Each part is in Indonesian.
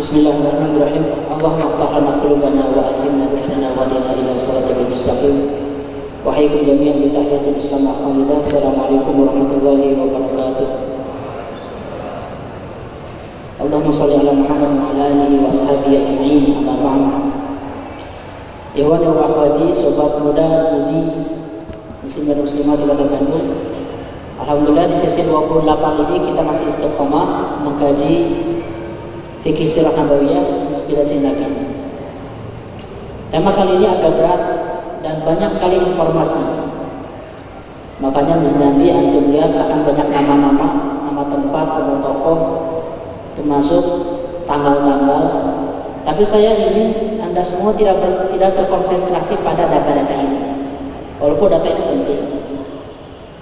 Bismillahirrahmanirrahim. Allahumma aftah lana qulubana wa alhimna rushdana wa dina ila siratal mustaqim. Wa hayyikum jami'an bi tahiyatil Islam alhamdulillah. Assalamualaikum warahmatullahi wabarakatuh. Allahumma salli ala Muhammad wa ala alihi wa ashabihi ajma'in. Amma ba'd. Ikhwan wa akhwati, sobat muda, mudi, muslim dan muslimat di Kota Bandung. Alhamdulillah di sesi 28 ini kita masih istiqomah mengkaji fikih sirah nabawiyah inspirasi nabi tema kali ini agak berat dan banyak sekali informasi. Makanya nanti antum lihat akan banyak nama-nama nama tempat nama tokoh termasuk tanggal-tanggal. Tapi saya ingin anda semua tidak ber, tidak terkonsentrasi pada data-data ini walaupun data ini penting.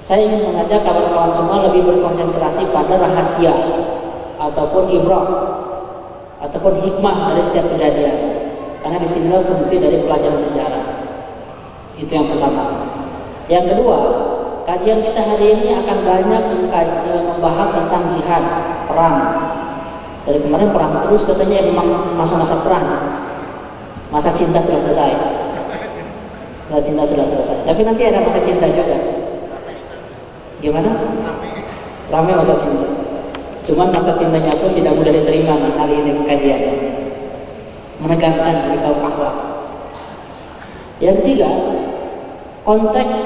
Saya ingin mengajak kawan-kawan semua lebih berkonsentrasi pada rahasia ataupun ibrah ataupun hikmah dari setiap kejadian. Karena di sini fungsi dari pelajaran sejarah. Itu yang pertama. Yang kedua, kajian kita hari ini akan banyak membahas tentang jihad, perang. Dari kemarin perang terus katanya memang masa-masa perang. Masa cinta sudah selesai. Masa cinta sudah selesai. Tapi nanti ada masa cinta juga. Gimana? Ramai masa cinta. Cuman masa cintanya pun tidak mudah diterima hari ini kajian. Menegangkan dari kaum akhlak. Yang ketiga, konteks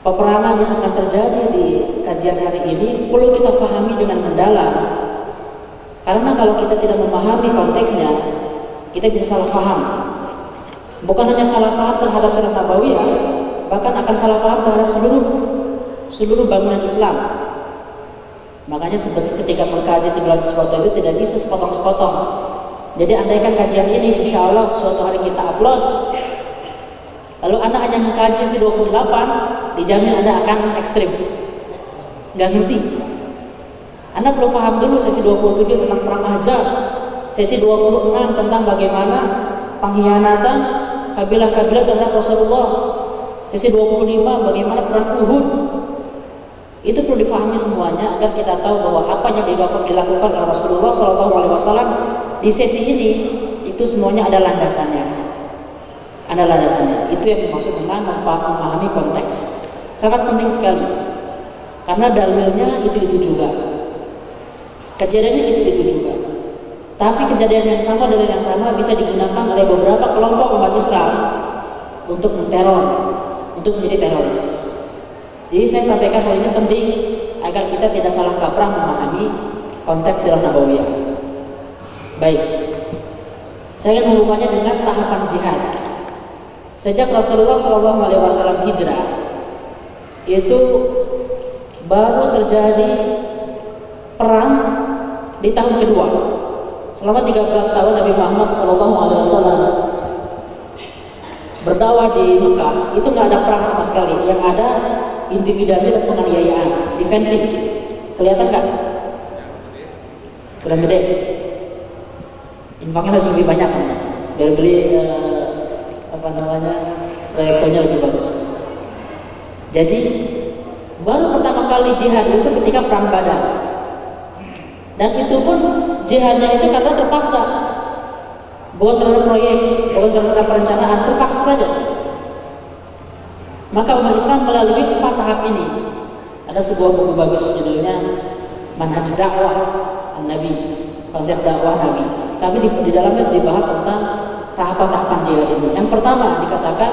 peperangan yang akan terjadi di kajian hari ini perlu kita pahami dengan mendalam. Karena kalau kita tidak memahami konteksnya, kita bisa salah paham. Bukan hanya salah paham terhadap surat Nabawiyah, bahkan akan salah paham terhadap seluruh seluruh bangunan Islam. Makanya ketika mengkaji segala sesuatu itu tidak bisa sepotong-sepotong. Jadi andaikan kajian ini insya Allah suatu hari kita upload Lalu Anda hanya mengkaji sesi 28 Dijamin Anda akan ekstrim. Gak ngerti. Anda perlu paham dulu sesi 27 tentang perang Ahzab Sesi 26 tentang bagaimana pengkhianatan kabilah-kabilah terhadap Rasulullah Sesi 25 bagaimana perang Uhud itu perlu difahami semuanya agar kita tahu bahwa apa yang dilakukan, dilakukan oleh Rasulullah SAW di sesi ini itu semuanya ada landasannya. Ada landasannya. Itu yang dimaksud dengan memahami konteks. Sangat penting sekali. Karena dalilnya itu-itu juga. Kejadiannya itu-itu juga. Tapi kejadian yang sama, dalil yang sama bisa digunakan oleh beberapa kelompok umat Islam untuk menteror, untuk menjadi teroris. Jadi saya sampaikan hal ini penting agar kita tidak salah kaprah memahami konteks sirah nabawiyah. Baik. Saya akan menghubungkannya dengan tahapan jihad. Sejak Rasulullah SAW hijrah, itu baru terjadi perang di tahun kedua. Selama 13 tahun Nabi Muhammad SAW berdakwah di Mekah, itu nggak ada perang sama sekali. Yang ada intimidasi dan penganiayaan, defensif. Kelihatan nggak? Kurang gede. Infaknya lebih banyak, biar beli uh, apa namanya proyektornya lebih bagus. Jadi baru pertama kali jihad itu ketika perang Badar. Dan itu pun jihadnya itu karena terpaksa. Bukan karena proyek, bukan karena perencanaan, terpaksa saja. Maka umat Islam melalui empat tahap ini. Ada sebuah buku bagus judulnya Manhaj Dakwah Nabi, konsep dakwah Nabi. Tapi di, di dalamnya dibahas tentang tahapan-tahapan jihad ini. Yang pertama dikatakan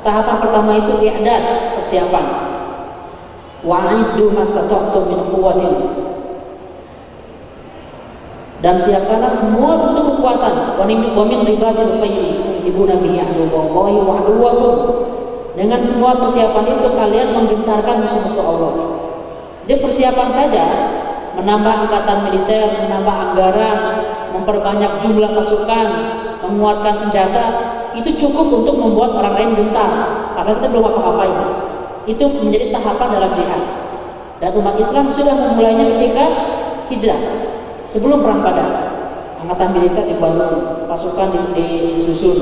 tahapan pertama itu i'dad, persiapan. Wa'iddu masata'tum min quwwatin. Dan siapkanlah semua bentuk kekuatan wa min ribatil khayli tuhibuna bihi aduwallahi wa aduwakum dengan semua persiapan itu kalian menggentarkan musuh-musuh Allah. Dia persiapan saja menambah angkatan militer, menambah anggaran, memperbanyak jumlah pasukan, menguatkan senjata, itu cukup untuk membuat orang lain gentar. Padahal kita belum apa-apain. Itu menjadi tahapan dalam jihad. Dan umat Islam sudah memulainya ketika hijrah. Sebelum perang Badar, angkatan militer dibangun, pasukan disusun,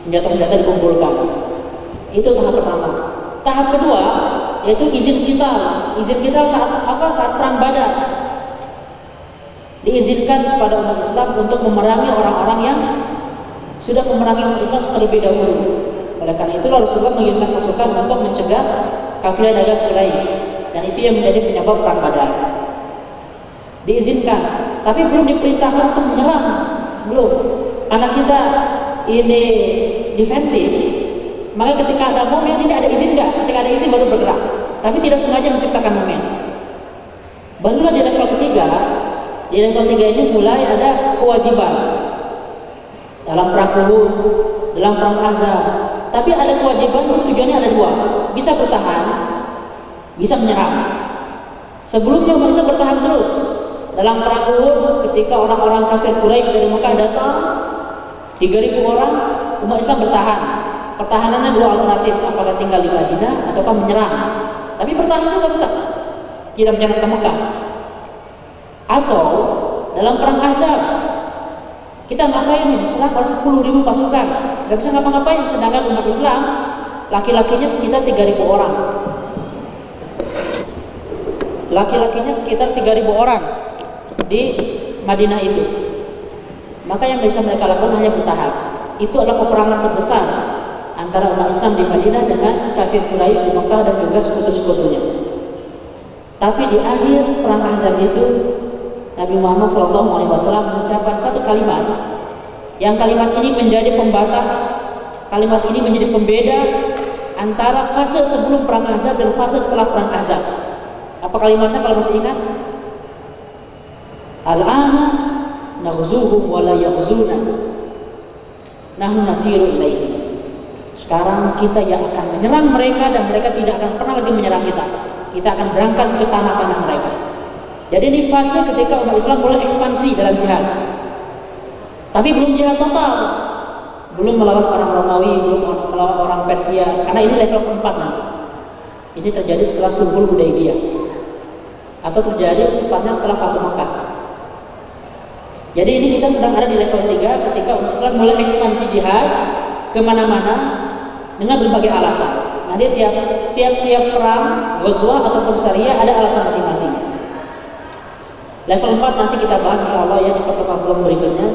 senjata-senjata dikumpulkan. Itu tahap pertama. Tahap kedua yaitu izin kita. Izin kita saat apa? Saat perang Badar. diizinkan kepada umat Islam untuk memerangi orang-orang yang sudah memerangi umat Islam terlebih dahulu. Oleh karena itu Rasulullah mengirimkan pasukan untuk mencegah kafilah dagang Quraisy dan itu yang menjadi penyebab perang Badar. Diizinkan, tapi belum diperintahkan untuk menyerang, belum. Karena kita ini defensif, maka ketika ada momen ini ada izin enggak? Ketika ada izin baru bergerak, tapi tidak sengaja menciptakan momen. Barulah di level ketiga, di level tiga ini mulai ada kewajiban dalam perang Uhud, dalam perang Ahzab. Tapi ada kewajiban tujuannya ada dua, bisa bertahan, bisa menyerang. Sebelumnya bisa bertahan terus. Dalam perang Uhud ketika orang-orang kafir Quraisy dari Mekah datang 3000 orang umat Islam bertahan. Pertahanannya dua alternatif, apakah tinggal di Madinah ataukah menyerang. Tapi bertahan juga tetap tidak menyerang ke Mekah. Atau dalam perang Ahzab kita ngapain diserang oleh 10 ribu pasukan nggak bisa ngapa-ngapain sedangkan umat Islam laki-lakinya sekitar 3000 orang laki-lakinya sekitar 3000 orang di Madinah itu. Maka yang bisa mereka lakukan hanya bertahan itu adalah peperangan terbesar antara umat Islam di Madinah dengan kafir Quraisy di Mekah dan juga sekutu-sekutunya. Tapi di akhir perang Ahzab itu Nabi Muhammad SAW mengucapkan satu kalimat. Yang kalimat ini menjadi pembatas, kalimat ini menjadi pembeda antara fase sebelum perang Ahzab dan fase setelah perang Ahzab. Apa kalimatnya kalau masih ingat? Al-ana naghzuhum wa la yaghzuna. Nahnu nasiru ilaihi. Sekarang kita yang akan menyerang mereka dan mereka tidak akan pernah lagi menyerang kita. Kita akan berangkat ke tanah-tanah mereka. Jadi ini fase ketika umat Islam mulai ekspansi dalam jihad. Tapi belum jihad total. Belum melawan orang Romawi, belum melawan orang Persia, karena ini level keempat nanti. Ini terjadi setelah Sulhul Hudaybiyah. Atau terjadi tepatnya setelah Fatu Makkah. Jadi ini kita sedang ada di level 3 ketika umat Islam mulai ekspansi jihad ke mana-mana dengan berbagai alasan. Nanti tiap tiap tiap perang, ghazwah ataupun syariah ada alasan masing-masing. Level 4 nanti kita bahas insya Allah ya di pertemuan berikutnya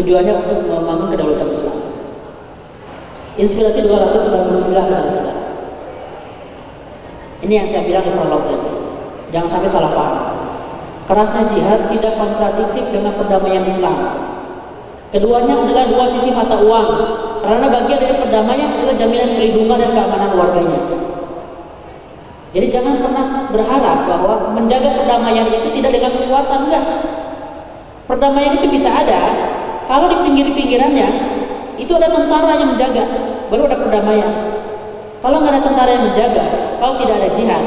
tujuannya untuk membangun kedaulatan Islam. Inspirasi 299 saudara-saudara. Ini yang saya bilang di prolog tadi. Jangan sampai salah paham. Kerasnya jihad tidak kontradiktif dengan perdamaian Islam. Keduanya adalah dua sisi mata uang. Karena bagian dari perdamaian adalah jaminan perlindungan dan keamanan warganya. Jadi jangan pernah berharap bahwa menjaga perdamaian itu tidak dengan kekuatan enggak. Perdamaian itu bisa ada kalau di pinggir-pinggirannya itu ada tentara yang menjaga, baru ada perdamaian. Kalau nggak ada tentara yang menjaga, kalau tidak ada jihad,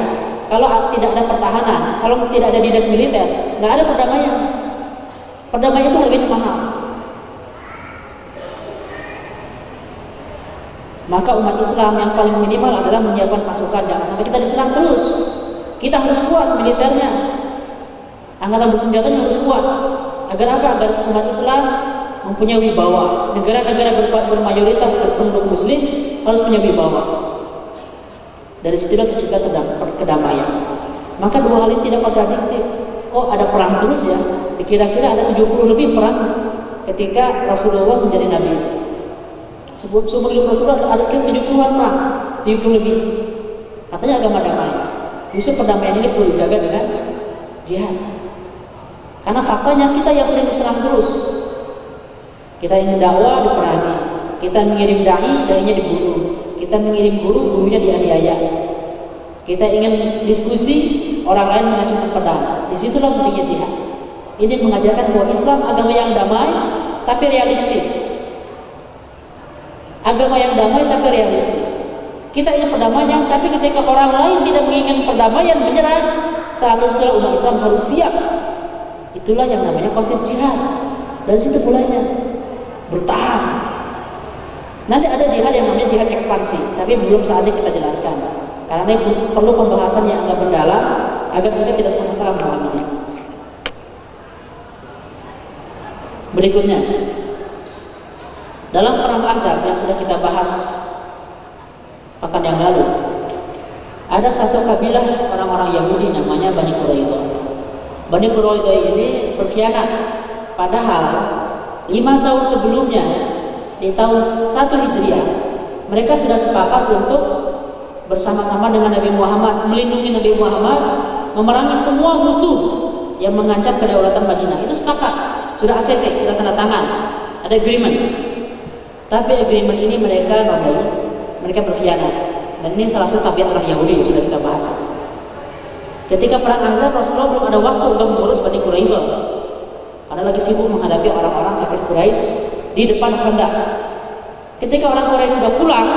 kalau tidak ada pertahanan, kalau tidak ada dinas militer, nggak ada perdamaian. Perdamaian itu harganya mahal. Maka umat Islam yang paling minimal adalah menyiapkan pasukan jangan sampai kita diserang terus. Kita harus kuat militernya. Angkatan bersenjata harus kuat. Agar apa? Agar umat Islam mempunyai wibawa. Negara-negara bermayoritas berpenduduk muslim harus punya wibawa. Dari situlah tercipta kedamaian. Maka dua hal ini tidak kontradiktif. Oh ada perang terus ya. Kira-kira ada 70 lebih perang ketika Rasulullah menjadi nabi. Sebut sumber hidup Rasulullah ada sekitar 70-an perang, 70 lebih. Katanya agama damai. Justru perdamaian ini perlu dijaga dengan jihad. Karena faktanya kita yang sering diserang terus. Kita ingin dakwah diperangi, kita mengirim dai, dainya dibunuh. Kita mengirim guru, gurunya dianiaya. Kita ingin diskusi, orang lain mengacungkan pedang. Di situlah pentingnya jihad. Ini mengajarkan bahwa Islam agama yang damai, tapi realistis agama yang damai tapi realistis. Kita ingin perdamaian, tapi ketika orang lain tidak menginginkan perdamaian, menyerang, saat itu umat Islam harus siap. Itulah yang namanya konsep jihad. Dari situ mulainya bertahan. Nanti ada jihad yang namanya jihad ekspansi, tapi belum saatnya kita jelaskan. Karena ini perlu pembahasan yang agak mendalam agar kita tidak salah-salah memahaminya. Berikutnya, dalam perang Ahzab yang sudah kita bahas pekan yang lalu, ada satu kabilah orang-orang Yahudi namanya Bani Quraidah. Bani Quraidah ini berkhianat. Padahal lima tahun sebelumnya di tahun 1 Hijriah mereka sudah sepakat untuk bersama-sama dengan Nabi Muhammad melindungi Nabi Muhammad memerangi semua musuh yang mengancam kedaulatan Madinah. Itu sepakat. Sudah ACC sudah tanda tangan. Ada agreement. Tapi agreement ini mereka nodai mereka berkhianat. Dan ini salah satu tabiat orang Yahudi yang sudah kita bahas. Ketika perang Ahzab Rasulullah belum ada waktu untuk mengurus Bani Quraisyah karena lagi sibuk menghadapi orang-orang kafir Quraisy di depan Khandaq ketika orang Quraisy sudah pulang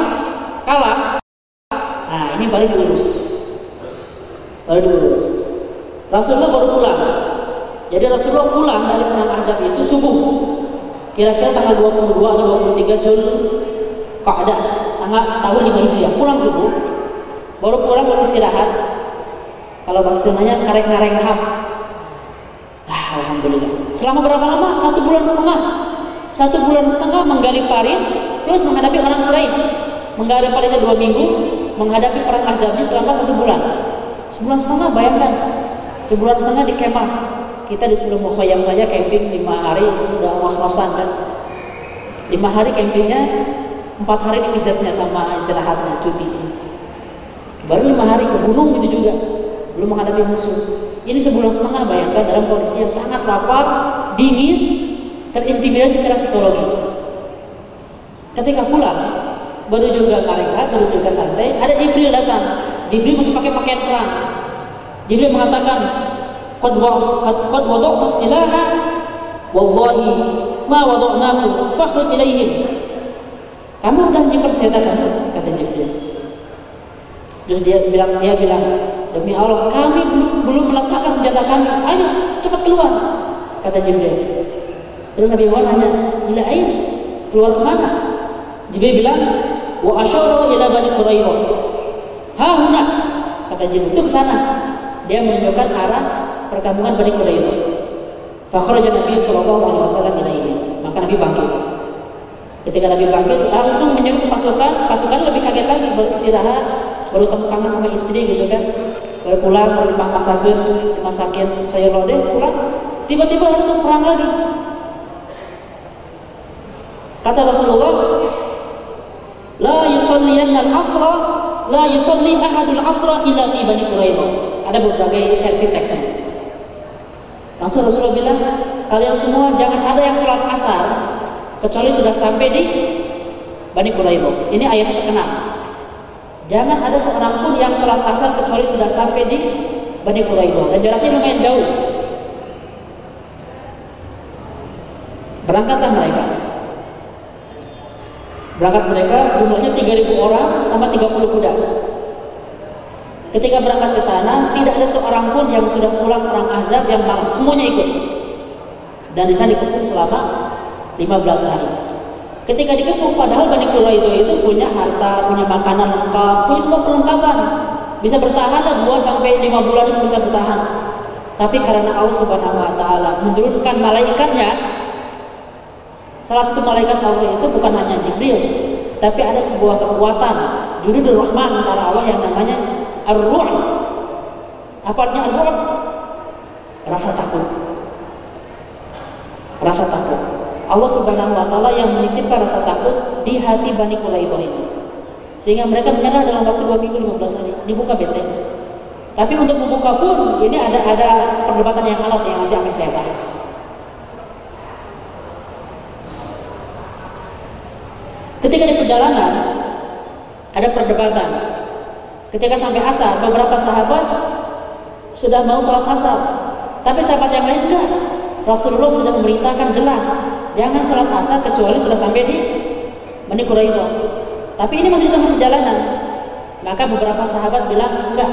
kalah ini baru diurus. Baru diurus. Rasulullah baru pulang. Jadi Rasulullah pulang dari perang Ahzab itu subuh. Kira-kira tanggal 22 atau 23 Zul Qa'dah tanggal tahun 5 Hijriah. Pulang subuh baru pulang baru istirahat. Kalau bahasa Sundanya karek ngareng ham ah, Alhamdulillah. Selama berapa lama? satu bulan setengah. Satu bulan setengah menggali parit plus menghadapi orang Quraisy. Menggali paritnya dua minggu menghadapi perang Ahzabnya selama satu bulan. Sebulan setengah bayangkan, sebulan setengah di kemah. Kita disuruh mukhayyam saja camping lima hari udah ngos-ngosan kan. Lima hari campingnya, empat hari dipijatnya sama istirahatnya cuti. Baru lima hari ke gunung gitu juga, belum menghadapi musuh. Ini sebulan setengah bayangkan dalam kondisi yang sangat lapar, dingin, terintimidasi secara psikologi. Ketika pulang, baru juga mereka, baru juga santai, ada Jibril datang. Jibril masih pakai pakaian perang. Jibril mengatakan, "Qad qad wada'ta silaha wallahi ma wada'nahu fakhruj ilaihim." Kamu udah nyimpan senjata kamu, kata Jibril. Terus dia bilang, dia bilang, demi Allah, kami belum belum meletakkan senjata kami. Ayo, cepat keluar, kata Jibril. Terus Nabi Muhammad nanya, ila? Keluar ke mana? Jibril bilang, wa asyara ila bani quraidah ha huna kata jin itu ke sana. Dia menunjukkan arah perkampungan bani quraidah fa kharaja nabi sallallahu alaihi wasallam ilaihi. Maka nabi bangkit. Ketika nabi bangkit langsung menyuruh pasukan. Pasukan lebih kaget lagi beristirahat baru temu tangan sama istri gitu kan. Baru pulang baru masakin masakin sayur lodeh pulang. Tiba-tiba langsung perang lagi. Kata Rasulullah La yusalliyanna al-asra la yusalli ahadul asra illa fi Bani Quraidah. Ada berbagai versi teksnya. Langsung Rasulullah bilang, kalian semua jangan ada yang sholat asar kecuali sudah sampai di Bani Quraidah. Ini ayat terkenal. Jangan ada seorang pun yang sholat asar kecuali sudah sampai di Bani Quraidah. Dan jaraknya lumayan jauh. Berangkatlah mereka. Berangkat mereka jumlahnya 3000 orang sama 30 kuda. Ketika berangkat ke sana, tidak ada seorang pun yang sudah pulang perang Azab yang malas, semuanya ikut. Dan di sana dikepung selama 15 hari. Ketika dikepung, padahal Bani Quraidah itu punya harta, punya makanan lengkap, punya semua perlengkapan. Bisa bertahan lah 2 sampai 5 bulan itu bisa bertahan. Tapi karena Allah Subhanahu wa taala menurunkan malaikatnya Salah satu malaikat Allah itu bukan hanya Jibril, tapi ada sebuah kekuatan Junudul Rahman antara Allah yang namanya Ar-Ruh. Apa artinya Ar-Ruh? Rasa takut. Rasa takut. Allah Subhanahu wa taala yang menitipkan rasa takut di hati Bani Quraidah ini. Sehingga mereka menyerah dalam waktu 2 minggu 15 hari dibuka benteng. Tapi untuk membuka pun ini ada ada perdebatan yang alot yang nanti akan saya bahas. Ketika di perjalanan ada perdebatan. Ketika sampai asar, beberapa sahabat sudah mau sholat asar, tapi sahabat yang lain enggak. Rasulullah sudah memerintahkan jelas, jangan sholat asar kecuali sudah sampai di Bani Quraidah. Tapi ini masih tengah perjalanan. Maka beberapa sahabat bilang enggak.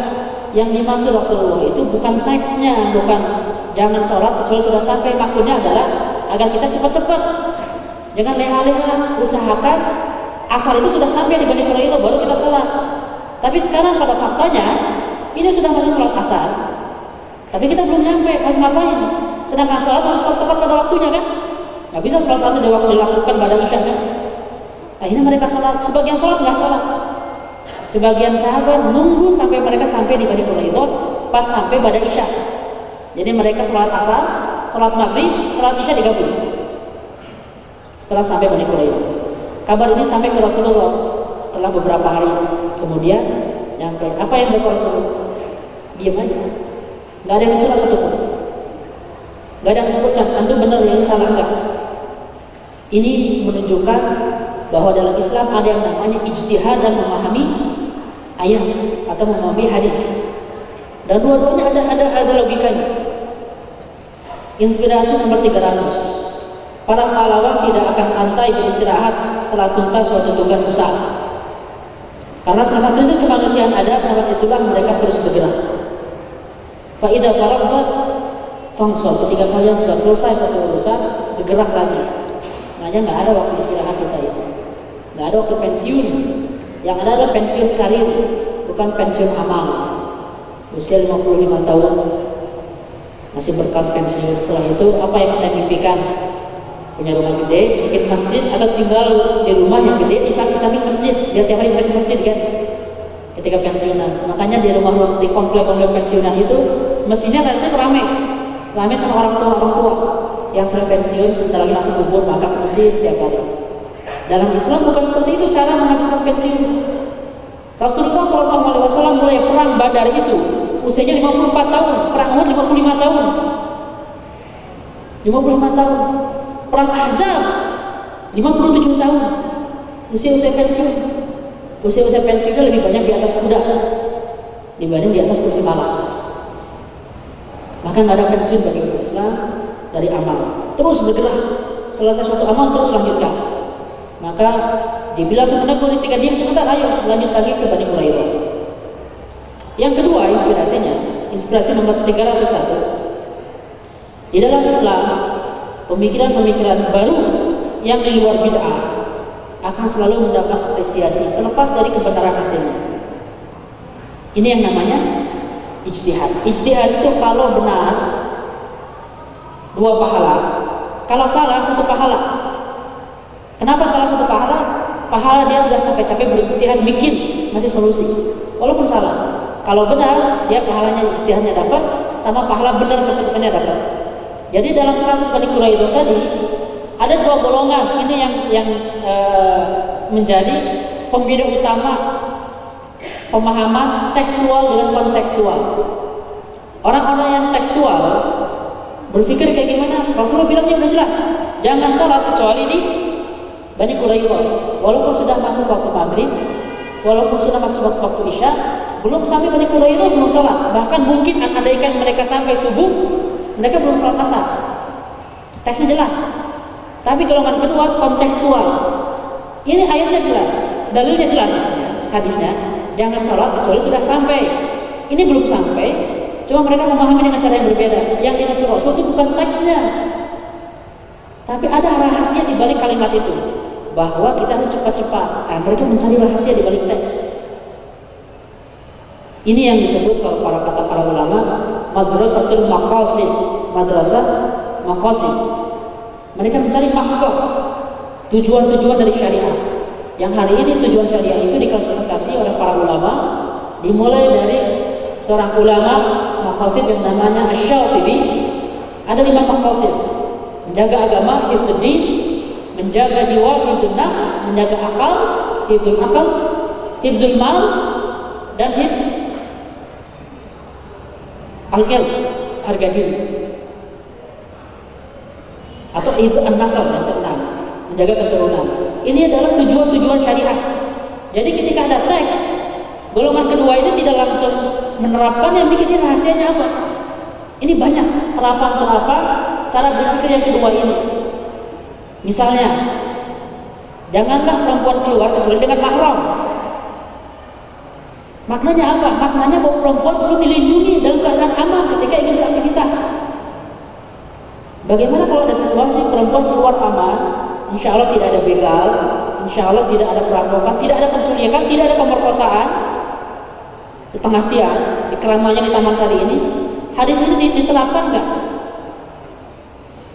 Yang dimaksud Rasulullah itu bukan teksnya, bukan jangan sholat kecuali sudah sampai. Maksudnya adalah agar kita cepat-cepat Jangan leha-leha, usahakan asal itu sudah sampai di Bani itu baru kita sholat. Tapi sekarang pada faktanya ini sudah masuk sholat asar. Tapi kita belum nyampe, harus ngapain? Sedangkan sholat harus tepat pada waktunya kan? Gak bisa sholat asar di waktu dilakukan pada isya kan? Ini mereka sholat, sebagian sholat nggak sholat. Sebagian sahabat nunggu sampai mereka sampai di Bani itu pas sampai pada isya. Jadi mereka sholat asar, sholat maghrib, sholat isya digabung. Setelah sampai Bani Quraidah. Kabar ini sampai ke Rasulullah setelah beberapa hari kemudian nyampe apa yang mereka Rasulullah diam aja. Nggak ada yang mencela satu pun nggak ada yang disebutkan antum benar yang salah enggak? Ini menunjukkan bahwa dalam Islam ada yang namanya ijtihad dan memahami ayat atau memahami hadis. Dan dua-duanya ada ada ada logikanya. Inspirasi nomor 300 para pahlawan tidak akan santai beristirahat setelah tuntas suatu tugas besar. Karena selama prinsip kemanusiaan ada saat itulah mereka terus bergerak. Faidah faragha fangsol ketika kalian sudah selesai satu urusan bergerak lagi. Makanya nggak ada waktu istirahat kita itu. Nggak ada waktu pensiun. Yang ada adalah pensiun karir bukan pensiun amal. Usia 55 tahun. Masih berkas pensiun. Setelah itu apa yang kita mimpikan punya rumah gede bikin masjid atau tinggal di rumah yang gede di samping masjid biar tiap hari bisa ke masjid kan? Ketika pensiunan. Makanya di rumah di komplek-komplek pensiunan itu mesinnya nanti ramai ramai sama orang tua orang tua. Yang sudah pensiun sebentar lagi langsung kubur maka ke masjid setiap hari. Dalam Islam bukan seperti itu cara menghabiskan pensiun. Rasulullah SAW mulai perang Badar itu. Usianya 54 tahun perang Uhud 55 tahun. 55 tahun perang Ahzab 57 tahun. Usia-usia pensiun. Usia-usia pensiun lebih banyak di atas kuda dibanding di atas kursi malas. Maka nggak ada pensiun bagi Islam dari amal. Terus bergerak. Selesai suatu amal terus lanjutkan. Maka dibilang sebentar ketika diam sebentar ayo lanjut lagi ke Bani Quraidah yang kedua inspirasinya. Inspirasi nomor 301 di dalam Islam pemikiran-pemikiran baru yang di luar bid'ah akan selalu mendapat apresiasi terlepas dari kebenaran hasilnya. Ini yang namanya ijtihad. Ijtihad itu kalau benar dua pahala, kalau salah satu pahala. Kenapa salah satu pahala? Pahala dia sudah capek-capek berijtihad bikin masih solusi. Walaupun salah. Kalau benar dia pahalanya ijtihadnya dapat sama pahala benar keputusannya dapat. Jadi dalam kasus Bani Quraidah tadi ada dua golongan ini yang yang e, menjadi pembeda utama pemahaman tekstual dengan kontekstual. Orang-orang yang tekstual berpikir kayak gimana? Rasulullah bilang yang jelas, jangan sholat kecuali di Bani Quraidah. Walaupun sudah masuk waktu maghrib, walaupun sudah masuk waktu isya, belum sampai Bani Quraidah belum sholat. Bahkan mungkin andaikan mereka sampai subuh, mereka belum sholat asar. Teksnya jelas. Tapi golongan kedua kontekstual. Ini ayatnya jelas, dalilnya jelas maksudnya, hadisnya. Jangan sholat kecuali sudah sampai. Ini belum sampai, cuma mereka memahami dengan cara yang berbeda. Yang dimaksud Rasul itu bukan teksnya, tapi ada rahasia di balik kalimat itu bahwa kita harus cepat-cepat. Nah, mereka mencari rahasia di balik teks. Ini yang disebut kalau para kata para ulama madrasatul maqasid, madrasah maqasid. Mereka mencari maksud tujuan-tujuan dari syariat. Yang hari ini tujuan syariat itu diklasifikasi oleh para ulama dimulai dari seorang ulama maqasid yang namanya Asy-Syatibi. Ada lima maqasid. Menjaga agama, hifdzud din, menjaga jiwa, hifdzun nafs, menjaga akal, hifdzul akal, hifdzul mal, dan hifz al-ilm, harga diri. Atau itu an-nasab yang keenam, menjaga keturunan. Ini adalah tujuan-tujuan syariat. Jadi ketika ada teks, golongan kedua ini tidak langsung menerapkan yang bikin rahasianya apa? Ini banyak terapan-terapan cara berpikir yang kedua ini. Misalnya, janganlah perempuan keluar kecuali dengan mahram. Maknanya apa? Maknanya bahwa perempuan perlu dilindungi dalam keadaan aman ketika ingin beraktivitas. Bagaimana kalau ada situasi perempuan keluar aman, insya Allah tidak ada begal, insya Allah tidak ada perampokan, tidak ada penculikan, tidak ada pemerkosaan di tengah siang, di keramaian di Taman Sari ini. Hadis ini diterapkan nggak?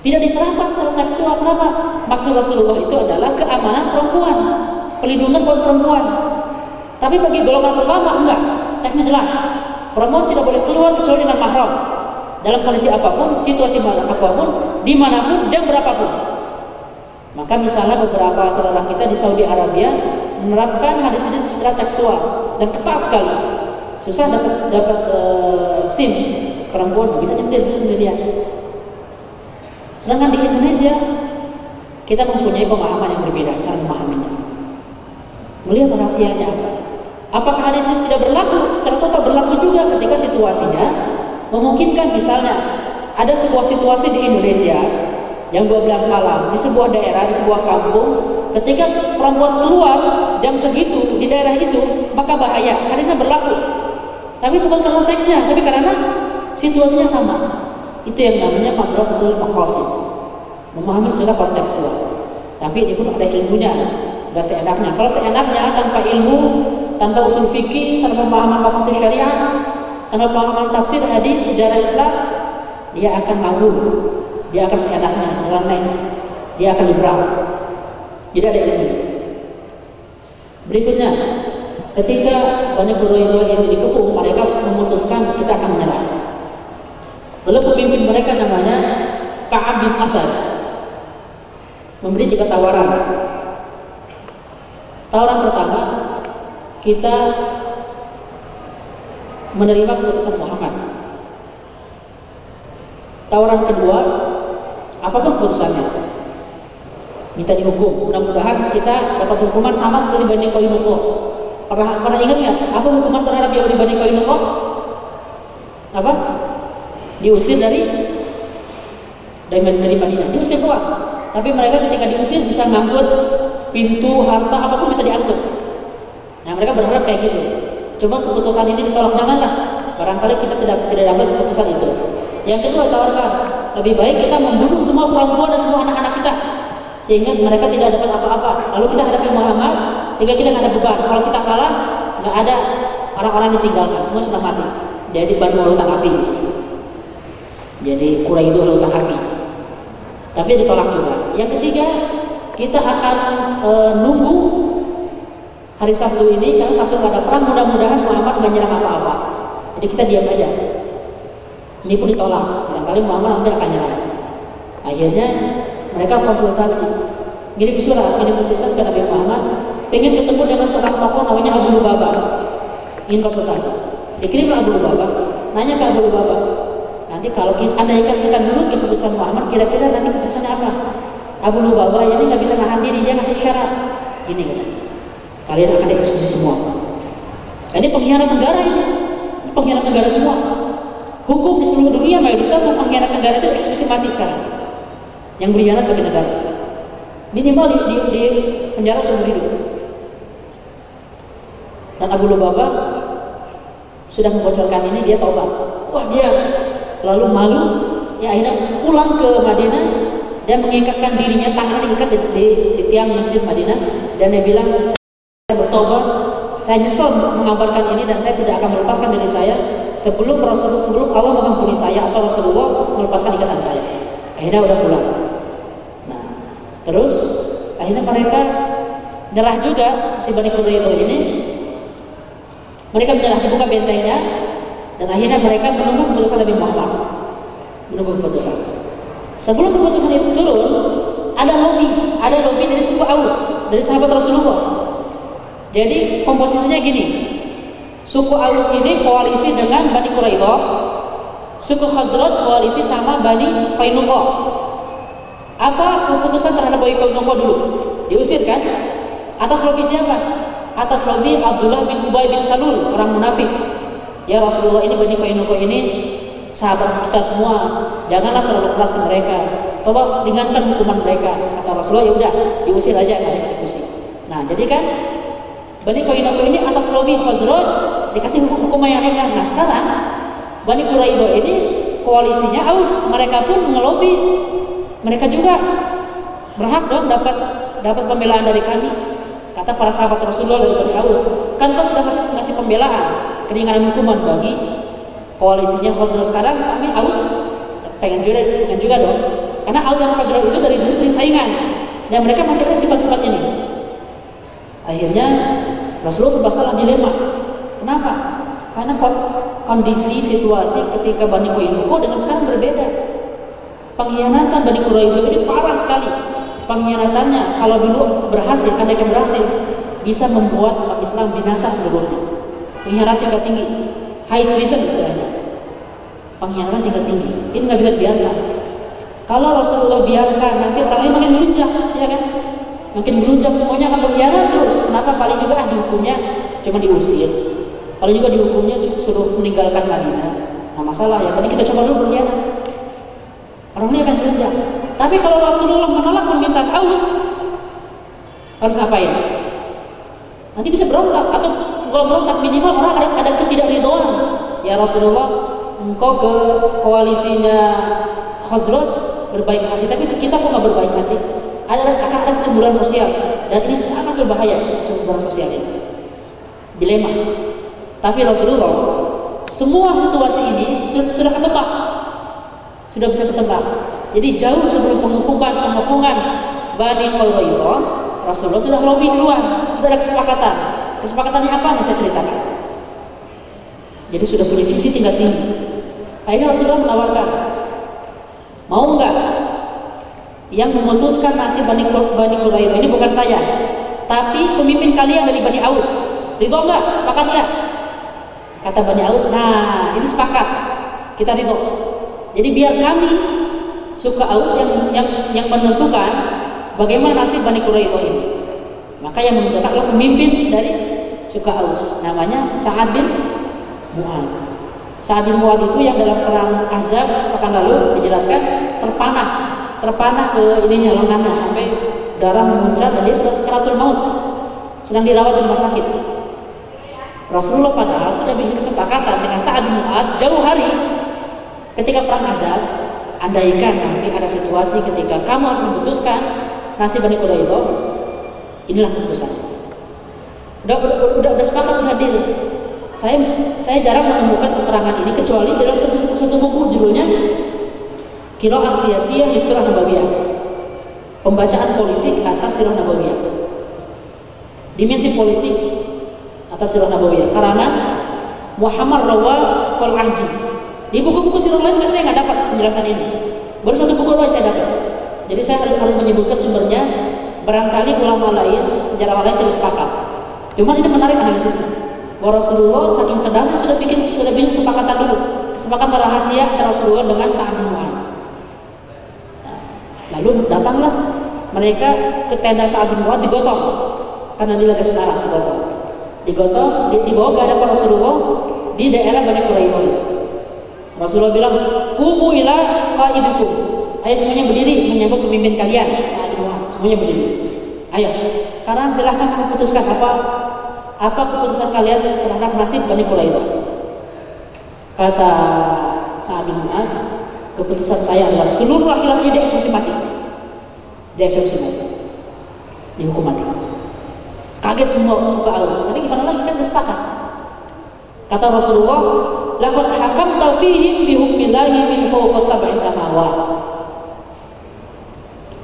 Tidak diterapkan secara tekstual. Kenapa? Maksud Rasulullah itu adalah keamanan perempuan, pelindungan buat perempuan. Tapi bagi golongan pertama enggak. Teksnya jelas. Perempuan tidak boleh keluar kecuali dengan mahram. dalam kondisi apa pun, situasi apa pun, di mana pun, jam berapapun. Maka misalnya beberapa saudara kita di Saudi Arabia menerapkan hadis ini secara tekstual dan ketat sekali. Susah dapat dapat uh, SIM perempuan bisa nyetir di dia. Sedangkan di Indonesia kita mempunyai pemahaman yang berbeda cara memahaminya. Melihat rahasianya apa? Apakah hadis ini tidak berlaku? Secara berlaku juga ketika situasinya memungkinkan misalnya ada sebuah situasi di Indonesia yang 12 malam di sebuah daerah, di sebuah kampung, ketika perempuan keluar jam segitu di daerah itu, maka bahaya. Hadisnya berlaku. Tapi bukan karena konteksnya, tapi karena situasinya sama. Itu yang namanya madrasatul maqasid. Memahami secara kontekstual. Tapi ini pun ada ilmunya, nggak seenaknya. Kalau seenaknya tanpa ilmu, tanpa usul fikih, tanpa pemahaman maqasid syariah, tanpa pemahaman tafsir hadis sejarah Islam, dia akan ngawur dia akan seenaknya nyeleneh dia akan diberang jadi ada ilmu. Berikutnya ketika banyak Quraidah yang dikepung mereka memutuskan kita akan menyerah. Lalu pemimpin mereka namanya Ka'ab bin Asad. Memberi tiga tawaran. Tawaran pertama kita menerima keputusan Muhammad. Tawaran kedua apa pun keputusannya minta dihukum. Mudah-mudahan kita dapat hukuman sama seperti Bani Koinuko pernah pernah ingat nggak? Apa hukuman terhadap Yahudi Bani Koinuko apa? Diusir dari dari dari Madinah. Diusir keluar. Tapi mereka ketika diusir bisa ngangkut pintu harta apa pun bisa diangkut nah mereka berharap kayak gitu coba keputusan ini ditolak janganlah barangkali kita tidak tidak dapat keputusan itu yang kedua tawarkan lebih baik kita membunuh semua perempuan dan semua anak-anak kita sehingga mereka tidak dapat apa-apa. Lalu kita hadapi Muhammad sehingga kita nggak ada beban. Kalau kita kalah nggak ada orang-orang ditinggalkan, semua sudah mati. Jadi baru lautan api. Jadi kura itu lautan api. Tapi ditolak juga. Yang ketiga kita akan e, nunggu hari Sabtu ini karena Sabtu nggak ada perang mudah-mudahan Muhammad nggak nyerang apa-apa. Jadi kita diam aja. Ini pun ditolak. Barangkali Muhammad nanti akan nyerah. Akhirnya mereka konsultasi. Ngirim surat, ngirim putusan ke Nabi Muhammad. Pengen ketemu dengan seorang tokoh namanya Abu Lubaba. Ingin konsultasi. Dikirim Abu Lubaba. Nanya ke Abu Lubaba. Nanti kalau kita andaikan kita dulu ke keputusan Muhammad, kira-kira nanti keputusannya apa? Abu Lubaba ini nggak bisa nahan diri, dia ngasih isyarat. Gini kan. Kalian akan dieksekusi semua. Ini pengkhianat negara ini. Ini pengkhianat negara semua Hukum di seluruh dunia mayoritas yang pengkhianat negara itu eksekusi mati sekarang. Yang berkhianat bagi negara. Minimal di, di, di penjara seumur hidup. Dan Abu Lubaba sudah membocorkan ini dia taubat. Wah dia lalu malu ya akhirnya pulang ke Madinah dan mengikatkan dirinya tangannya diikat di, di, di tiang masjid Madinah dan dia bilang bertobat saya nyesel mengabarkan ini dan saya tidak akan melepaskan diri saya sebelum Rasul sebelum Allah mengampuni saya atau Rasulullah melepaskan ikatan saya. Akhirnya udah pulang. Nah, terus akhirnya mereka nyerah juga si Bani Quraidah ini. Mereka menyerah dibuka bentengnya dan akhirnya mereka menunggu keputusan Nabi Muhammad. Menunggu keputusan. Sebelum keputusan itu turun, ada lobby, ada lobby dari suku Aus, dari sahabat Rasulullah. Jadi komposisinya gini, Suku Aus ini koalisi dengan Bani Quraidah. Suku Khazraj koalisi sama Bani Qainuqa. Apa keputusan terhadap Bani Qainuqa dulu? Diusir kan? Atas lobby siapa? Atas lobby Abdullah bin Ubay bin Salul, orang munafik. Ya Rasulullah ini Bani Qainuqa ini sahabat kita semua. Janganlah terlalu keras ke mereka. Coba ringankan hukuman mereka. Kata Rasulullah ya udah diusir aja nggak eksekusi. Nah jadi kan Bani Qainuqa ini atas lobby Khazraj dikasih hukum, hukum yang ringan. Nah sekarang Bani Quraidah ini koalisinya Aus, mereka pun ngelobi, mereka juga berhak dong dapat dapat pembelaan dari kami. Kata para sahabat Rasulullah dari Bani Aus, kan kau sudah kasih, ngasih pembelaan, keringanan hukuman bagi koalisinya Khazraj sekarang kami Aus pengen juga pengen juga dong. Karena Aus dan Khazraj itu dari dulu sering saingan dan mereka masih ada sifat-sifat ini. Akhirnya Rasulullah salah dilema Kenapa? Karena kondisi situasi ketika Bani Qainuqa dengan sekarang berbeda. Pengkhianatan Bani Quraisy ini parah sekali. Pengkhianatannya kalau dulu berhasil, kan akan berhasil, bisa membuat umat Islam binasa seluruhnya. Pengkhianatan tingkat tinggi, high treason istilahnya. Pengkhianatan tingkat tinggi, ini nggak bisa dibiarkan. Kalau Rasulullah biarkan, nanti orang lain makin meluncak, ya kan? Makin meluncak semuanya akan berkhianat terus. Kenapa? Paling juga ah, dihukumnya cuma diusir. Paling juga dihukumnya suruh meninggalkan Madinah. Nah masalah ya, tadi kita coba dulu berkhianat. Orang ini akan meluncak. Tapi kalau Rasulullah menolak permintaan Aus, harus ngapain? Nanti bisa berontak atau kalau berontak minimal orang ada, ada ketidakridhoan. Ya Rasulullah, engkau ke koalisinya Khazraj berbaik hati, tapi kita kok nggak berbaik hati? Ada akan ada kecemburuan sosial dan ini sangat berbahaya kecemburuan sosial ini. Dilema. Tapi Rasulullah semua situasi ini sudah ketebak, sudah bisa ketebak. Jadi jauh sebelum pengepungan pengepungan Bani Quraidah, Rasulullah sudah lobby duluan, sudah ada kesepakatan. Kesepakatannya apa? Saya ceritakan. Jadi sudah punya visi tingkat tinggi. Akhirnya Rasulullah menawarkan, Mau enggak? Yang memutuskan nasib Bani, Bani Quraidah ini bukan saya, tapi pemimpin kalian dari Bani Aus. Ridho enggak? Sepakat enggak? Kata Bani Aus, nah ini sepakat. Kita ridho. Jadi biar kami suka Aus yang yang yang menentukan bagaimana nasib Bani Quraidah ini. Maka yang menentukan adalah pemimpin dari suka Aus. Namanya Sa'ad bin Mu'ad. Saat bin Muad itu yang dalam perang Azab pekan lalu dijelaskan terpanah, terpanah ke ininya lengannya sampai darah memuncak dan dia sudah sekaratul maut, sedang dirawat di rumah sakit. Rasulullah padahal sudah bikin kesepakatan dengan bin Mu'ad jauh hari ketika perang Azab andaikan nanti ada situasi ketika kamu harus memutuskan nasib Bani Quraidah inilah keputusan udah udah udah, udah sepakat hadir saya saya jarang menemukan keterangan ini kecuali dalam satu, satu buku judulnya Kiroah Sia-Sia Sirah Nabawiyah. Pembacaan politik atas Sirah Nabawiyah. Dimensi politik atas Sirah Nabawiyah. Karena Muhammad Rawas Qal'ahji Di buku-buku sirah lain saya nggak dapat penjelasan ini. Baru satu buku lain saya dapat. Jadi saya harus menyebutkan sumbernya. Barangkali ulama lain, sejarah lain tidak sepakat. Cuman ini menarik analisisnya. Bahwa Rasulullah saking cerdasnya sudah bikin sudah bikin kesepakatan dulu. Kesepakatan rahasia antara Rasulullah dengan Mu'ad nah, lalu datanglah mereka ke tenda Sa'ad bin Mu'ad digotong. Karena dia lagi sekarang digotong. Digotong dibawa ke hadapan Rasulullah di daerah Bani Quraidah itu Rasulullah bilang kumu ila qaidikum. Ayo semuanya berdiri menyambut pemimpin kalian Sa'ad bin semuanya berdiri. Ayo sekarang silahkan kamu putuskan apa apa keputusan kalian terhadap nasib Bani Quraidah? Kata Sa'ad bin Mu'ad, keputusan saya adalah seluruh laki-laki dieksekusi mati. Dieksekusi mati. Dihukum mati. Kaget semua suka alus. Tapi gimana lagi kan bersepakat. Kata Rasulullah, "Laqad hakamta fihim bihukmillahi min fawqa sab'i samawat."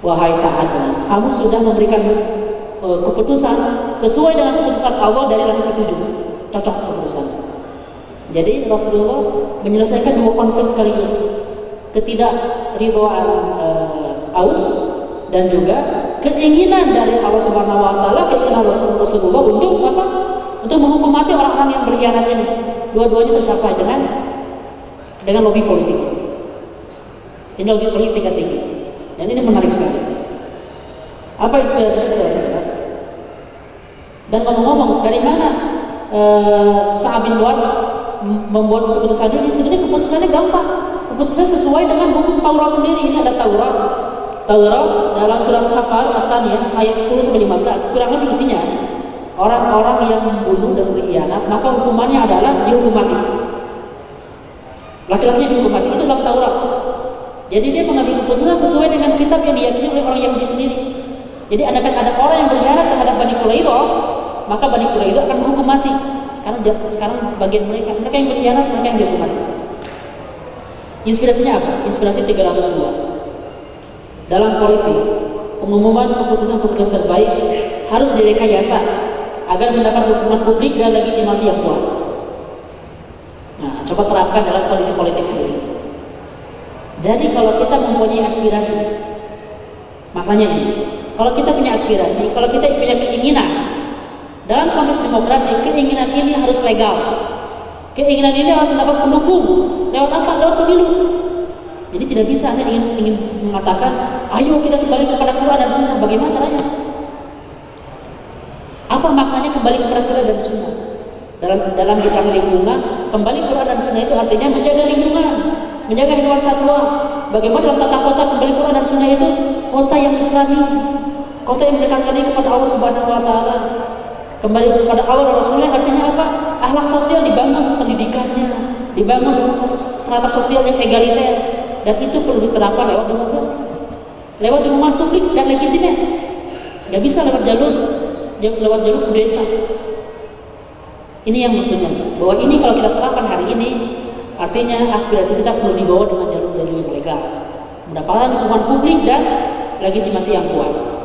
Wahai Sa'ad, kamu sudah memberikan uh, keputusan sesuai dengan keputusan Allah dari langit ketujuh cocok keputusan jadi Rasulullah menyelesaikan dua konflik sekaligus ketidakridhoan uh, Aus dan juga keinginan dari Allah Subhanahu wa taala keinginan Rasulullah untuk apa? Untuk menghukum mati orang-orang yang berkhianat ini. Dua-duanya tercapai dengan dengan lobby politik. Ini lobby politik tingkat tinggi. Dan ini menarik sekali. Apa inspirasinya saudara-saudara? Dan ngomong-ngomong, dari mana uh, Sa'ab bin membuat keputusan ini? Sebenarnya keputusannya gampang. Keputusannya sesuai dengan hukum Taurat sendiri. Ini ada Taurat. Taurat dalam surat Safar At-Taniyah ayat 10 sampai 15. Kurang lebih isinya orang-orang yang membunuh dan berkhianat, maka hukumannya adalah dihukum mati. Laki-laki dihukum mati itu dalam Taurat. Jadi dia mengambil keputusan sesuai dengan kitab yang diyakini oleh orang Yahudi sendiri. Jadi ada kan ada orang yang berkhianat terhadap Bani Quraidah, maka Bani Quraidah akan menghukum mati. Sekarang sekarang bagian mereka, mereka yang berkhianat, mereka yang dihukum mati. Inspirasinya apa? Inspirasi 302. Dalam politik, pengumuman keputusan-keputusan terbaik harus direkayasa agar mendapat dukungan publik dan legitimasi yang kuat. coba terapkan dalam kondisi politik ini. Jadi kalau kita mempunyai aspirasi, makanya ini, kalau kita punya aspirasi, kalau kita punya keinginan, dalam konteks demokrasi, keinginan ini harus legal. Keinginan ini harus mendapat pendukung. Lewat apa? Lewat pemilu. Jadi tidak bisa Anda ingin, ingin mengatakan, ayo kita kembali kepada Quran dan Sunnah. Bagaimana caranya? Apa maknanya kembali kepada Quran dan Sunnah? Dalam dalam bidang lingkungan, kembali Quran dan Sunnah itu artinya menjaga lingkungan, menjaga hewan satwa. Bagaimana dalam tata kota kembali Quran dan Sunnah itu kota yang Islami, kota yang mendekatkan diri kepada Allah Subhanahu Wa Taala. Kembali kepada Allah dan Rasulnya artinya apa? Akhlak sosial dibangun pendidikannya, dibangun strata sosial yang egaliter, dan itu perlu diterapkan lewat demokrasi, lewat dukungan publik dan legitimate. Gak bisa lewat jalur lewat jalur kudeta. Ini yang maksudnya bahwa ini kalau kita terapkan hari ini artinya aspirasi kita perlu dibawa dengan jalur-jalur yang legal, mendapatkan dukungan publik dan legitimasi yang kuat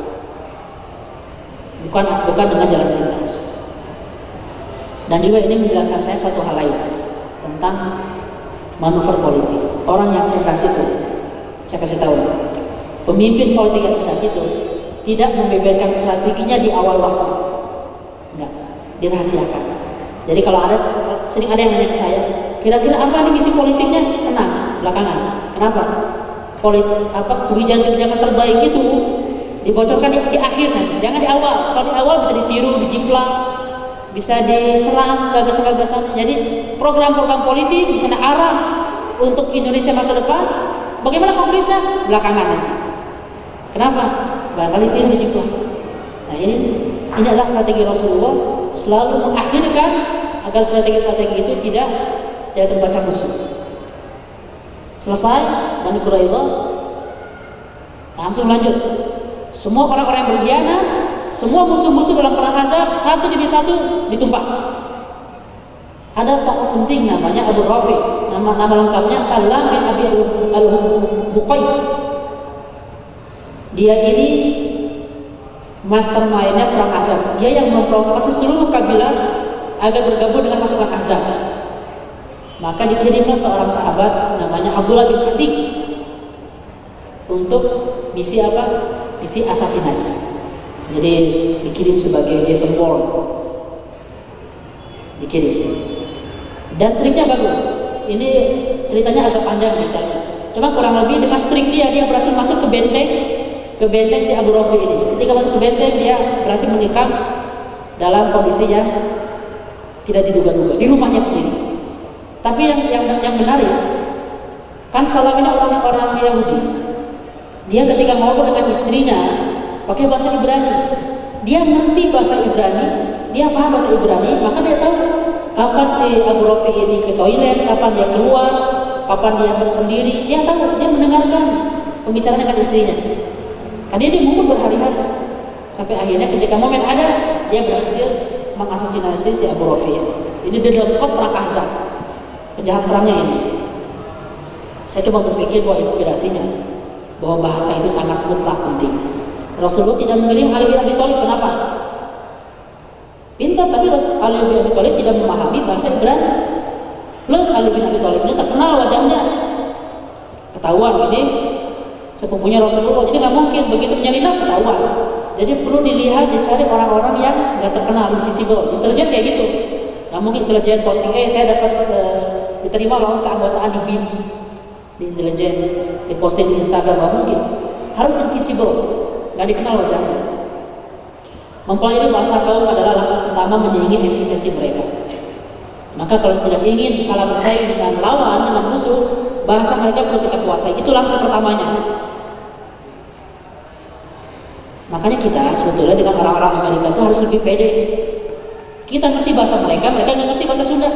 bukan bukan dengan jalan lintas. Dan juga ini menjelaskan saya satu hal lain tentang manuver politik. Orang yang cerdas itu, saya kasih tahu, pemimpin politik yang cerdas itu tidak membeberkan strateginya di awal waktu, enggak, dirahasiakan. Jadi kalau ada sering ada yang nanya ke saya, kira-kira apa nih misi politiknya? Tenang, belakangan. Kenapa? Politik apa kebijakan-kebijakan terbaik itu dibocorkan di, di akhir nanti jangan di awal kalau di awal bisa ditiru dijiplak bisa diserang gagasan-gagasan. Jadi program-program politik misalnya arah untuk Indonesia masa depan. Bagaimana konkretnya? Belakangan nanti. Kenapa? Barangkali tiru dijiplak nah ini ini adalah strategi Rasulullah selalu mengakhirkan agar strategi-strategi itu tidak tidak terbaca musuh. Selesai Bani Quraidah langsung lanjut. Semua orang-orang yang berkhianat, semua musuh-musuh dalam perang Azab satu demi satu ditumpas. Ada tokoh penting namanya Abu Rafi, nama nama lengkapnya Salam bin Abi al Buqay. Dia ini mastermindnya perang Azab. Dia yang memprovokasi seluruh kabilah agar bergabung dengan pasukan Azab. Maka dikirimlah seorang sahabat namanya Abdullah bin Atik untuk misi apa? isi asasinasi jadi dikirim sebagai desempol dikirim. Dan triknya bagus. Ini ceritanya agak panjang detailnya cuma kurang lebih dengan trik dia dia berhasil masuk ke benteng ke benteng si Abu Rafi ini. Ketika masuk ke benteng dia berhasil menikam dalam kondisi yang tidak diduga-duga di rumahnya sendiri. Tapi yang yang yang menarik kan Salam ini orang-orang Yahudi. Dia ketika ngobrol dengan istrinya pakai bahasa Ibrani. Dia ngerti bahasa Ibrani, dia paham bahasa Ibrani, maka dia tahu kapan si Abu Rafi ini ke toilet, kapan dia keluar, kapan dia bersendiri. Dia tahu, dia mendengarkan pembicaraan dengan istrinya. Karena dia ngumpul berhari-hari. Sampai akhirnya ketika momen ada, dia berhasil mengasasinasi si Abu Rafi. Ini dia dalam kot perang. Penjahat perangnya ini. Saya coba berpikir bahwa inspirasinya bahwa bahasa itu sangat mutlak penting. Rasulullah tidak mengirim Ali bin Abi Thalib kenapa? Pintar tapi Ali bin Abi Thalib tidak memahami bahasa Ibrani. Plus Ali bin Abi Thalib ini terkenal wajahnya. Ketahuan ini sepupunya Rasulullah. Jadi nggak mungkin begitu menyelinap ketahuan. Jadi perlu dilihat dicari orang-orang yang nggak terkenal, invisible, intelijen kayak gitu. Nggak mungkin intelijen posting, eh saya dapat uh, diterima loh keanggotaan di BIN di intelijen di posting di Instagram nggak mungkin harus invisible nggak dikenal wajahnya mempelajari bahasa kaum adalah langkah pertama menyaingi eksistensi mereka. Maka kalau tidak ingin kalah bersaing dengan lawan dengan musuh bahasa mereka perlu kita kuasai. Itu langkah pertamanya. Makanya kita sebetulnya dengan orang-orang Amerika itu harus lebih pede. Kita ngerti bahasa mereka mereka nggak ngerti bahasa Sunda.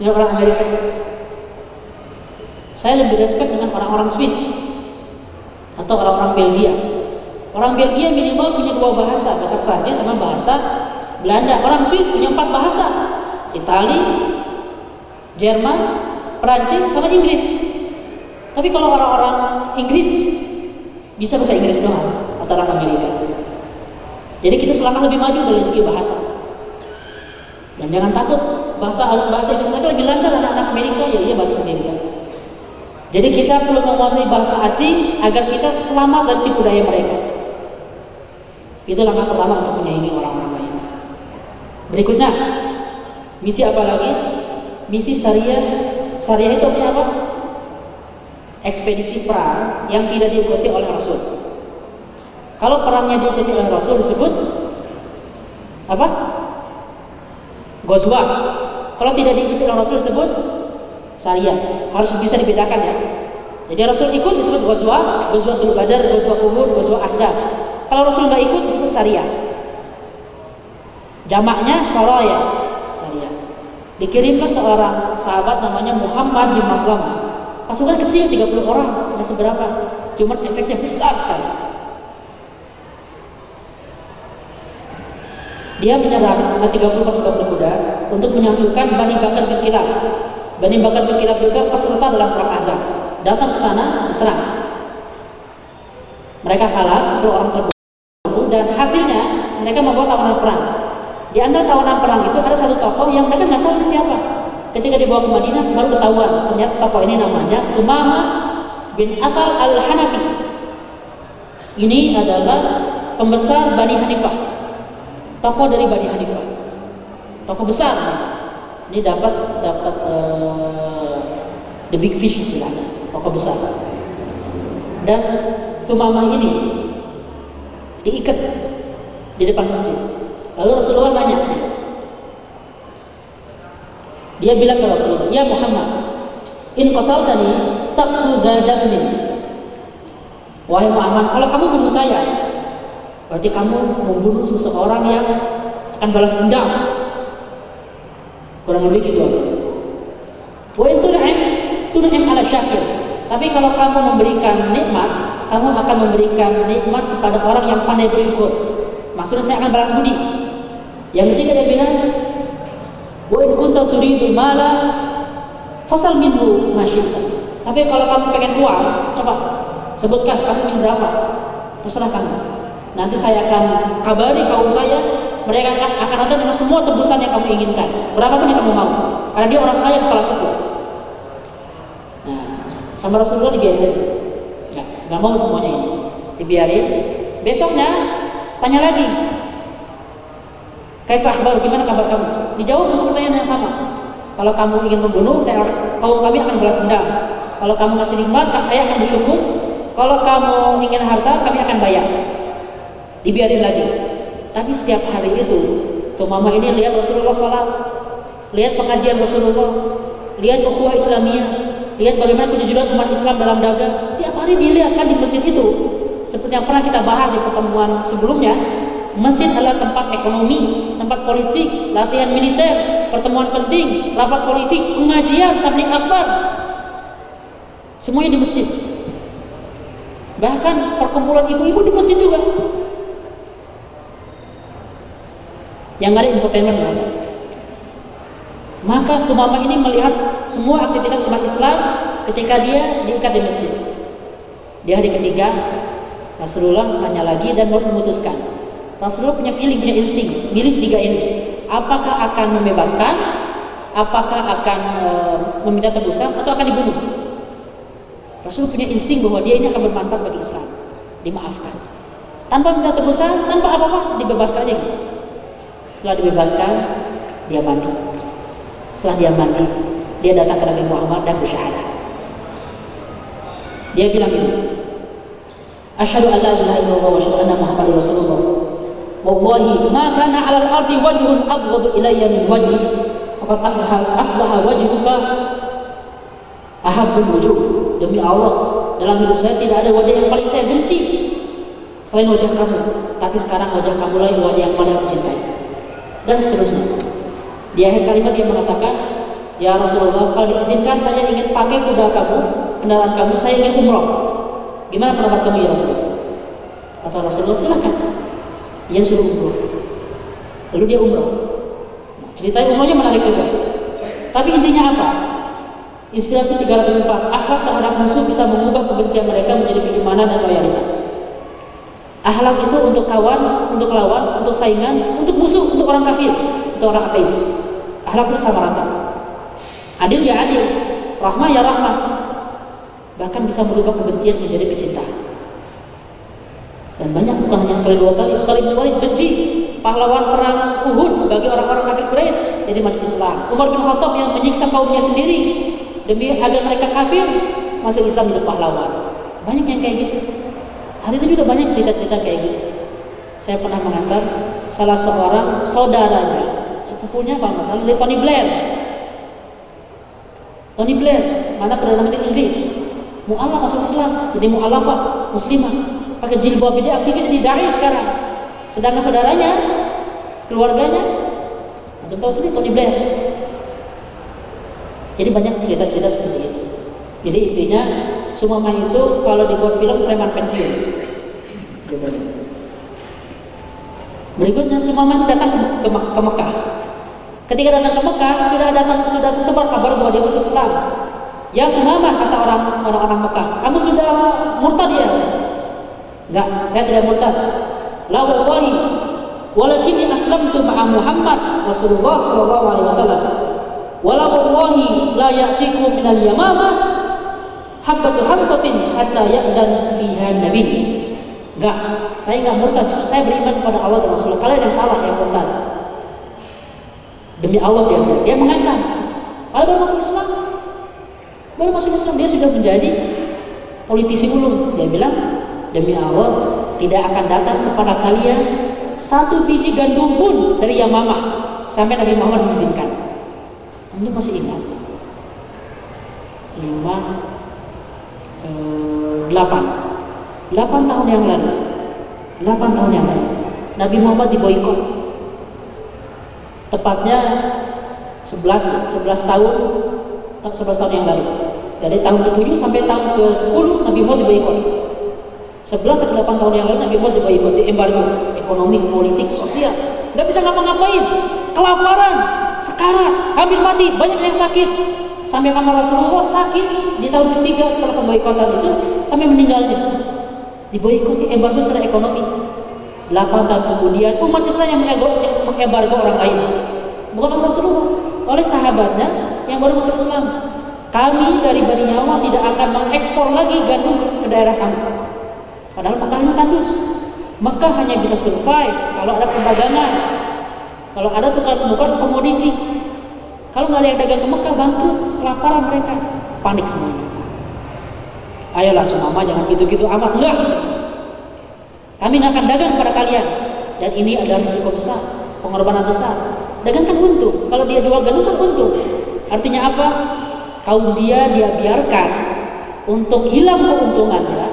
Dengan orang Amerika. Saya lebih respect dengan orang-orang Swiss atau orang-orang Belgia. Orang Belgia minimal punya dua bahasa, bahasa Prancis sama bahasa Belanda. Orang Swiss punya empat bahasa, Itali, Jerman, Prancis, sama Inggris. Tapi kalau orang-orang Inggris bisa bahasa Inggris doang atau orang Amerika. Jadi kita selangkah lebih maju dari segi bahasa. Dan jangan takut bahasa bahasa Inggris mereka lebih lancar anak-anak Amerika ya iya bahasa Amerika. Jadi kita perlu menguasai bahasa asing agar kita selamat dari tipu daya mereka. Itu langkah pertama untuk menyaingi orang-orang lain. Berikutnya, misi apa lagi? Misi syariah. Syariah itu apa? Ekspedisi perang yang tidak diikuti oleh Rasul. Kalau perangnya diikuti oleh Rasul disebut apa? Gozwa. Kalau tidak diikuti oleh Rasul disebut syariah. Harus bisa dibedakan ya. Jadi Rasul ikut disebut Gozwa, Gozwa Tul Badar, Gozwa Uhud, Gozwa Ahzab. Kalau Rasul nggak ikut disebut syariah. Jamaknya Saraya, syariah. Dikirimkan seorang sahabat namanya Muhammad bin Maslam. Pasukan kecil 30 orang, tidak seberapa. Cuman efeknya besar sekali. Dia menyerang 30 pasukan berkuda untuk menyatukan Bani Bakar bin Kilab. Bani Bakar bin Kilab juga peserta dalam perang Azab. Datang ke sana, diserang. Mereka kalah, 10 orang terbunuh dan hasilnya mereka membuat tawanan perang. Di antara tawanan perang itu ada satu tokoh yang mereka nggak tahu siapa. Ketika dibawa ke Madinah baru ketahuan ternyata tokoh ini namanya Umama bin Athal al-Hanafi. Ini adalah pembesar Bani Hanifah tokoh dari Bani Hanifah tokoh besar ini dapat dapat the big fish istilahnya tokoh besar dan Sumamah ini diikat di depan masjid lalu Rasulullah nanya dia bilang ke Rasulullah ya Muhammad in qataltani taqtu min wahai Muhammad kalau kamu bunuh saya Berarti kamu membunuh seseorang yang akan balas dendam. Kurang lebih gitu. Wa itu ala syakir. Tapi kalau kamu memberikan nikmat, kamu akan memberikan nikmat kepada orang yang pandai bersyukur. Maksudnya saya akan balas budi. Yang ketiga dia bilang, wa in kunta turidul mala fasal minhu masyita. Tapi kalau kamu pengen uang, coba sebutkan kamu ingin berapa. Terserah kamu. Nanti saya akan kabari kaum saya, mereka akan datang dengan semua tebusan yang kamu inginkan. Berapapun yang kamu mau. Karena dia orang kaya kepala suku. Sama Rasulullah dibiarin. Nggak, nggak mau semuanya ini. Dibiarin. Besoknya tanya lagi. Kaifah baru gimana kabar kamu? Dijawab dengan pertanyaan yang sama. Kalau kamu ingin membunuh, saya kaum kami akan balas dendam. Kalau kamu ngasih nikmat, saya akan bersyukur. Kalau kamu ingin harta, kami akan bayar dibiarin lagi tapi setiap hari itu tuh mama ini lihat Rasulullah salat lihat pengajian Rasulullah lihat ukhuwah Islamiyah lihat bagaimana kejujuran umat Islam dalam dagang. Tiap hari dilihat kan di masjid itu. Seperti yang pernah kita bahas di pertemuan sebelumnya masjid adalah tempat ekonomi tempat politik latihan militer pertemuan penting rapat politik pengajian tablik akbar. Semuanya di masjid. Bahkan perkumpulan ibu-ibu di masjid juga. Yang ada infotainment. Maka Sumama ini melihat semua aktivitas umat Islam ketika dia diikat di masjid. Di hari ketiga, Rasulullah tanya lagi dan mau memutuskan. Rasulullah punya feeling, punya insting, milik tiga ini. Apakah akan membebaskan? Apakah akan e, meminta tebusan atau akan dibunuh? Rasulullah punya insting bahwa dia ini akan bermanfaat bagi Islam. Dimaafkan. Tanpa minta tebusan, tanpa apa-apa, dibebaskan aja. Setelah dibebaskan, dia mati. Setelah dia mati, dia datang ke Nabi Muhammad dan bersyahadat. Dia bilang ini, Asyhadu an la ilaha illallah wa asyhadu anna Muhammadar Rasulullah. Wallahi ma kana 'alal ardi wajhun abghadu ilayya min wajhi faqad asbaha asbaha wajhuka ahabbul wujuh. Demi Allah, dalam hidup saya tidak ada wajah yang paling saya benci selain wajah kamu. Tapi sekarang wajah kamu lain wajah yang paling aku cintai dan seterusnya. Di akhir kalimat dia mengatakan, Ya Rasulullah, kalau diizinkan saya ingin pakai kuda kamu, kendaraan kamu, saya ingin umroh. Gimana pendapat kamu ya Rasulullah? Kata Rasulullah, silakan. Dia suruh umroh. Lalu dia umroh. Ceritanya umrohnya menarik juga. Tapi intinya apa? Inspirasi 304, akhlak terhadap musuh bisa mengubah kebencian mereka menjadi keimanan dan loyalitas. Ahlak itu untuk kawan, untuk lawan, untuk saingan, untuk musuh, untuk orang kafir, untuk orang ateis. Akhlak itu sama rata adil ya adil rahmah ya rahmah bahkan bisa merubah kebencian menjadi kecintaan. Dan banyak bukan hanya sekali dua kali kali bin Walid benci pahlawan perang Uhud bagi orang-orang kafir Quraisy jadi masuk Islam. Umar bin Khattab yang menyiksa kaumnya sendiri demi agar mereka kafir masuk Islam menjadi pahlawan. Banyak yang kayak gitu. Hari ini juga banyak cerita-cerita kayak gitu. Saya pernah mengantar salah seorang saudaranya sepupunya kalau nggak salah Tony Blair. Tony Blair mana perdana menteri Inggris. Mu'alaf masuk Islam jadi mu'alafah muslimah. Pakai jilbab ini aktifnya di dari sekarang. Sedangkan saudaranya keluarganya untuk tahu sendiri Tony Blair. Jadi banyak cerita-cerita seperti itu. Jadi intinya Sumamah itu kalau dibuat film preman pensiun berikutnya Sumamah datang ke, ke, Mekah ketika datang ke Mekah sudah datang sudah tersebar kabar bahwa dia masuk Islam Ya Sumamah kata orang orang-orang Mekah, kamu sudah murtad ya? Enggak, saya tidak murtad. La wallahi walakinni aslamtu ma'a Muhammad Rasulullah sallallahu alaihi wasallam. Wala wallahi la ya'tiku min al-yamamah habbatu hatta ya'dan fiha nabi. Enggak, saya enggak murtad, saya beriman kepada Allah dan Rasulullah. Kalian yang salah yang murtad. Demi Allah dia dia mengancam. Kalau baru masuk Islam, baru masuk Islam dia sudah menjadi politisi ulung. Dia bilang, demi Allah tidak akan datang kepada kalian satu biji gandum pun dari Yamamah sampai Nabi Muhammad mengizinkan. Anda masih ingat? Lima, eh, delapan, delapan tahun yang lalu, delapan tahun yang lalu, Nabi Muhammad diboikot. Tepatnya 11, 11 tahun 11 tahun yang lalu. Dari tahun ke-7 sampai tahun ke-10 Nabi Muhammad diboikot. 11 sampai 8 tahun yang lalu Nabi Muhammad diboikot, di embargo ekonomi, politik, sosial. Nggak bisa ngapa-ngapain. Kelaparan, sekarat, hampir mati, banyak yang sakit. Sampai kamar Rasulullah sakit di tahun ketiga setelah pemboikotan itu sampai meninggalnya. Diboikot, di embargo secara ekonomi. 8 tahun kemudian umat Islam yang mengembargo orang lain. Bukan orang Rasulullah, oleh sahabatnya yang baru masuk Islam. Kami dari Bani Yawa tidak akan mengekspor lagi gandum ke daerah kami. Padahal Mekah ini tandus. Mekah hanya bisa survive kalau ada perdagangan. Kalau ada tukar bukan komoditi. Kalau nggak ada yang dagang ke Mekah bangkrut, kelaparan mereka, panik semuanya. Ayolah semama jangan gitu-gitu amat enggak. Kami nggak akan dagang kepada kalian dan ini adalah risiko besar, pengorbanan besar. Dagangkan untung. Kalau dia jual gandum kan untung. Artinya apa? Kaum dia dia biarkan untuk hilang keuntungannya,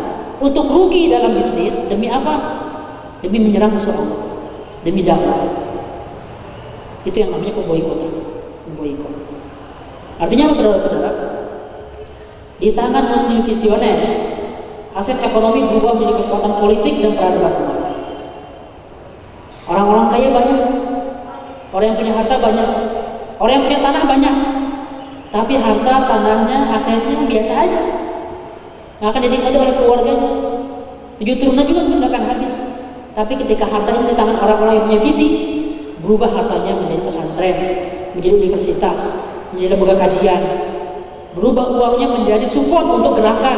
untuk rugi dalam bisnis demi apa? Demi menyerang musuh Allah, demi dakwah. Itu yang namanya pemboikotan. Pemboikot. Artinya saudara-saudara, di tangan muslim visioner, aset ekonomi berubah menjadi kekuatan politik dan peradaban. Orang-orang kaya banyak, orang yang punya harta banyak, orang yang punya tanah banyak, tapi harta tanahnya asetnya biasa aja, nggak akan dinikmati oleh keluarganya. Tujuh turunan juga nggak akan habis. Tapi ketika harta ini di tangan orang-orang yang punya visi, berubah hartanya menjadi pesantren, menjadi universitas, menjadi lembaga kajian, berubah uangnya menjadi support untuk gerakan,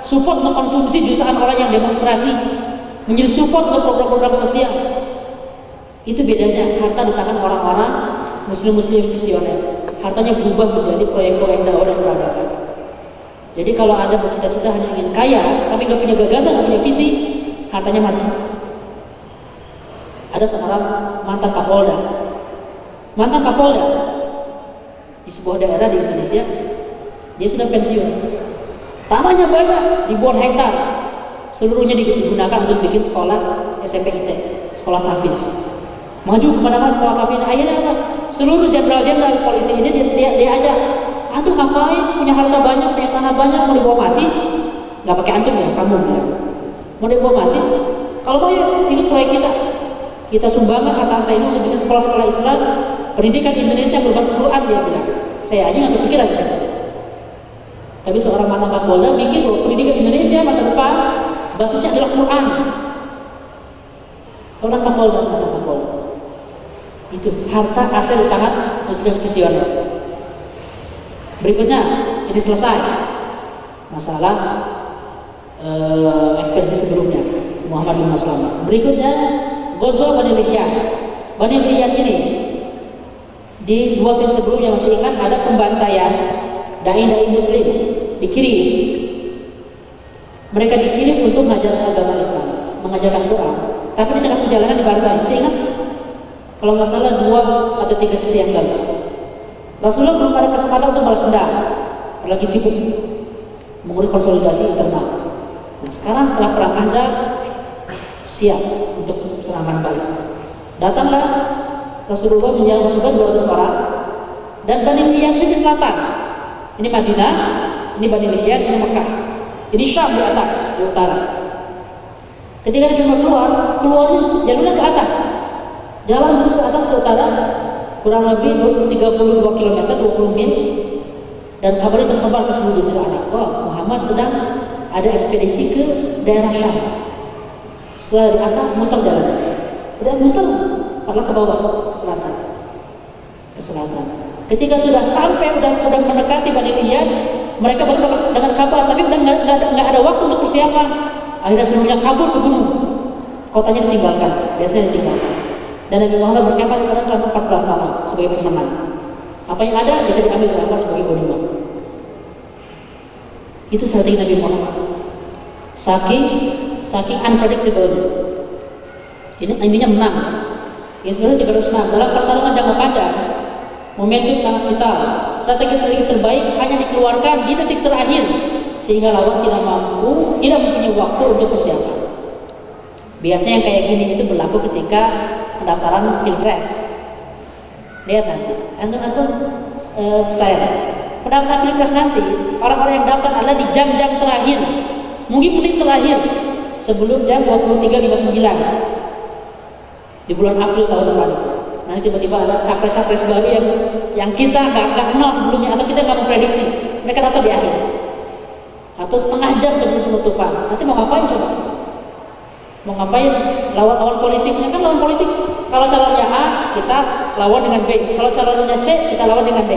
support untuk konsumsi jutaan orang yang demonstrasi, menjadi support untuk program-program sosial. Itu bedanya harta di tangan orang-orang muslim-muslim visioner. Hartanya berubah menjadi proyek-proyek dakwah dan peradaban. Jadi kalau ada bercita-cita hanya ingin kaya, tapi nggak punya gagasan, nggak punya visi, hartanya mati. Ada seorang mantan Kapolda, mantan Kapolda di sebuah daerah di Indonesia, dia sudah pensiun. Tanahnya banyak, ribuan hektar. Seluruhnya digunakan untuk bikin sekolah SMP IT, sekolah tahfiz. Maju ke mana-mana sekolah tahfiz. Akhirnya apa? Seluruh jenderal-jenderal polisi ini dia, dia, dia ajak. Antum ngapain? Punya harta banyak, punya tanah banyak, mau dibawa mati? Gak pakai antum ya, kamu bilang. Mau dibawa mati? Kalau mau ya, ini proyek kita. Kita sumbangkan harta-harta ini untuk bikin sekolah-sekolah Islam, pendidikan Indonesia berbasis Quran dia bilang. Saya aja nggak kepikiran di sana. Tapi seorang mantan Kapolda mikir bahwa pendidikan Indonesia masa depan basisnya adalah Quran. Seorang Kapolda, mantan Kapolda. Itu harta aset di tangan muslim visioner. Berikutnya ini selesai masalah uh, ekspedisi sebelumnya Muhammad bin Maslamah. Berikutnya Ghazwa Bani Lihyan. Bani Lihyan ini di dua sesi sebelumnya masih ingat ada pembantaian dai-dai muslim dikirim. Mereka dikirim untuk mengajarkan agama Islam mengajarkan Quran. Tapi di tengah perjalanan dibantai masih ingat? Kalau nggak salah dua atau tiga sesi yang lalu. Rasulullah belum ada kesempatan untuk balas dendam. Lagi sibuk mengurus konsolidasi internal. Nah sekarang setelah perang Ahzab siap untuk serangan balik. Datanglah Rasulullah menjaga pasukan 200 orang dan Bani ini di selatan ini Madinah ini Bani Liyan ini Mekah ini Syam di atas di utara ketika dia mau keluar keluarnya jalurnya ke atas jalan terus ke atas ke utara kurang lebih 32 km 20 mil dan kabarnya tersebar ke seluruh jazirah Arab. Wah, Muhammad sedang ada ekspedisi ke daerah Syam. Setelah di atas muter jalan. Udah muter, padahal ke bawah ke selatan. Ke selatan. Ketika sudah sampai udah udah mendekati Bani Liyan, mereka baru dengan kabar, tapi udah nggak ada waktu untuk persiapan. Akhirnya semuanya kabur ke gunung. Kotanya ditinggalkan, biasanya ditinggalkan. Dan Nabi Muhammad berkemah di sana selama 14 malam sebagai pemenang. Apa yang ada bisa diambil oleh sebagai ghanimah. Itu strategi Nabi Muhammad. Saking saking unpredictable. Ini intinya menang. Ini harus menang. Dalam pertarungan jangka panjang, momentum sangat vital. Strategi-strategi terbaik hanya dikeluarkan di detik terakhir sehingga lawan tidak mampu, tidak mempunyai waktu untuk persiapan. Biasanya yang kayak gini itu berlaku ketika pendaftaran pilpres. Lihat nanti, antum-antum e, percaya pendaftaran pilpres nanti orang-orang yang daftar adalah di jam-jam terakhir, mungkin menit terakhir sebelum jam 23.59 di bulan April tahun depan itu. Nanti tiba-tiba ada capres-capres baru yang yang kita nggak kenal sebelumnya atau kita nggak memprediksi mereka daftar di akhir atau setengah jam sebelum penutupan. Nanti mau ngapain coba? Mau ngapain? Lawan-lawan politiknya kan lawan politik. Kalau calonnya A, kita lawan dengan B. Kalau calonnya C, kita lawan dengan D.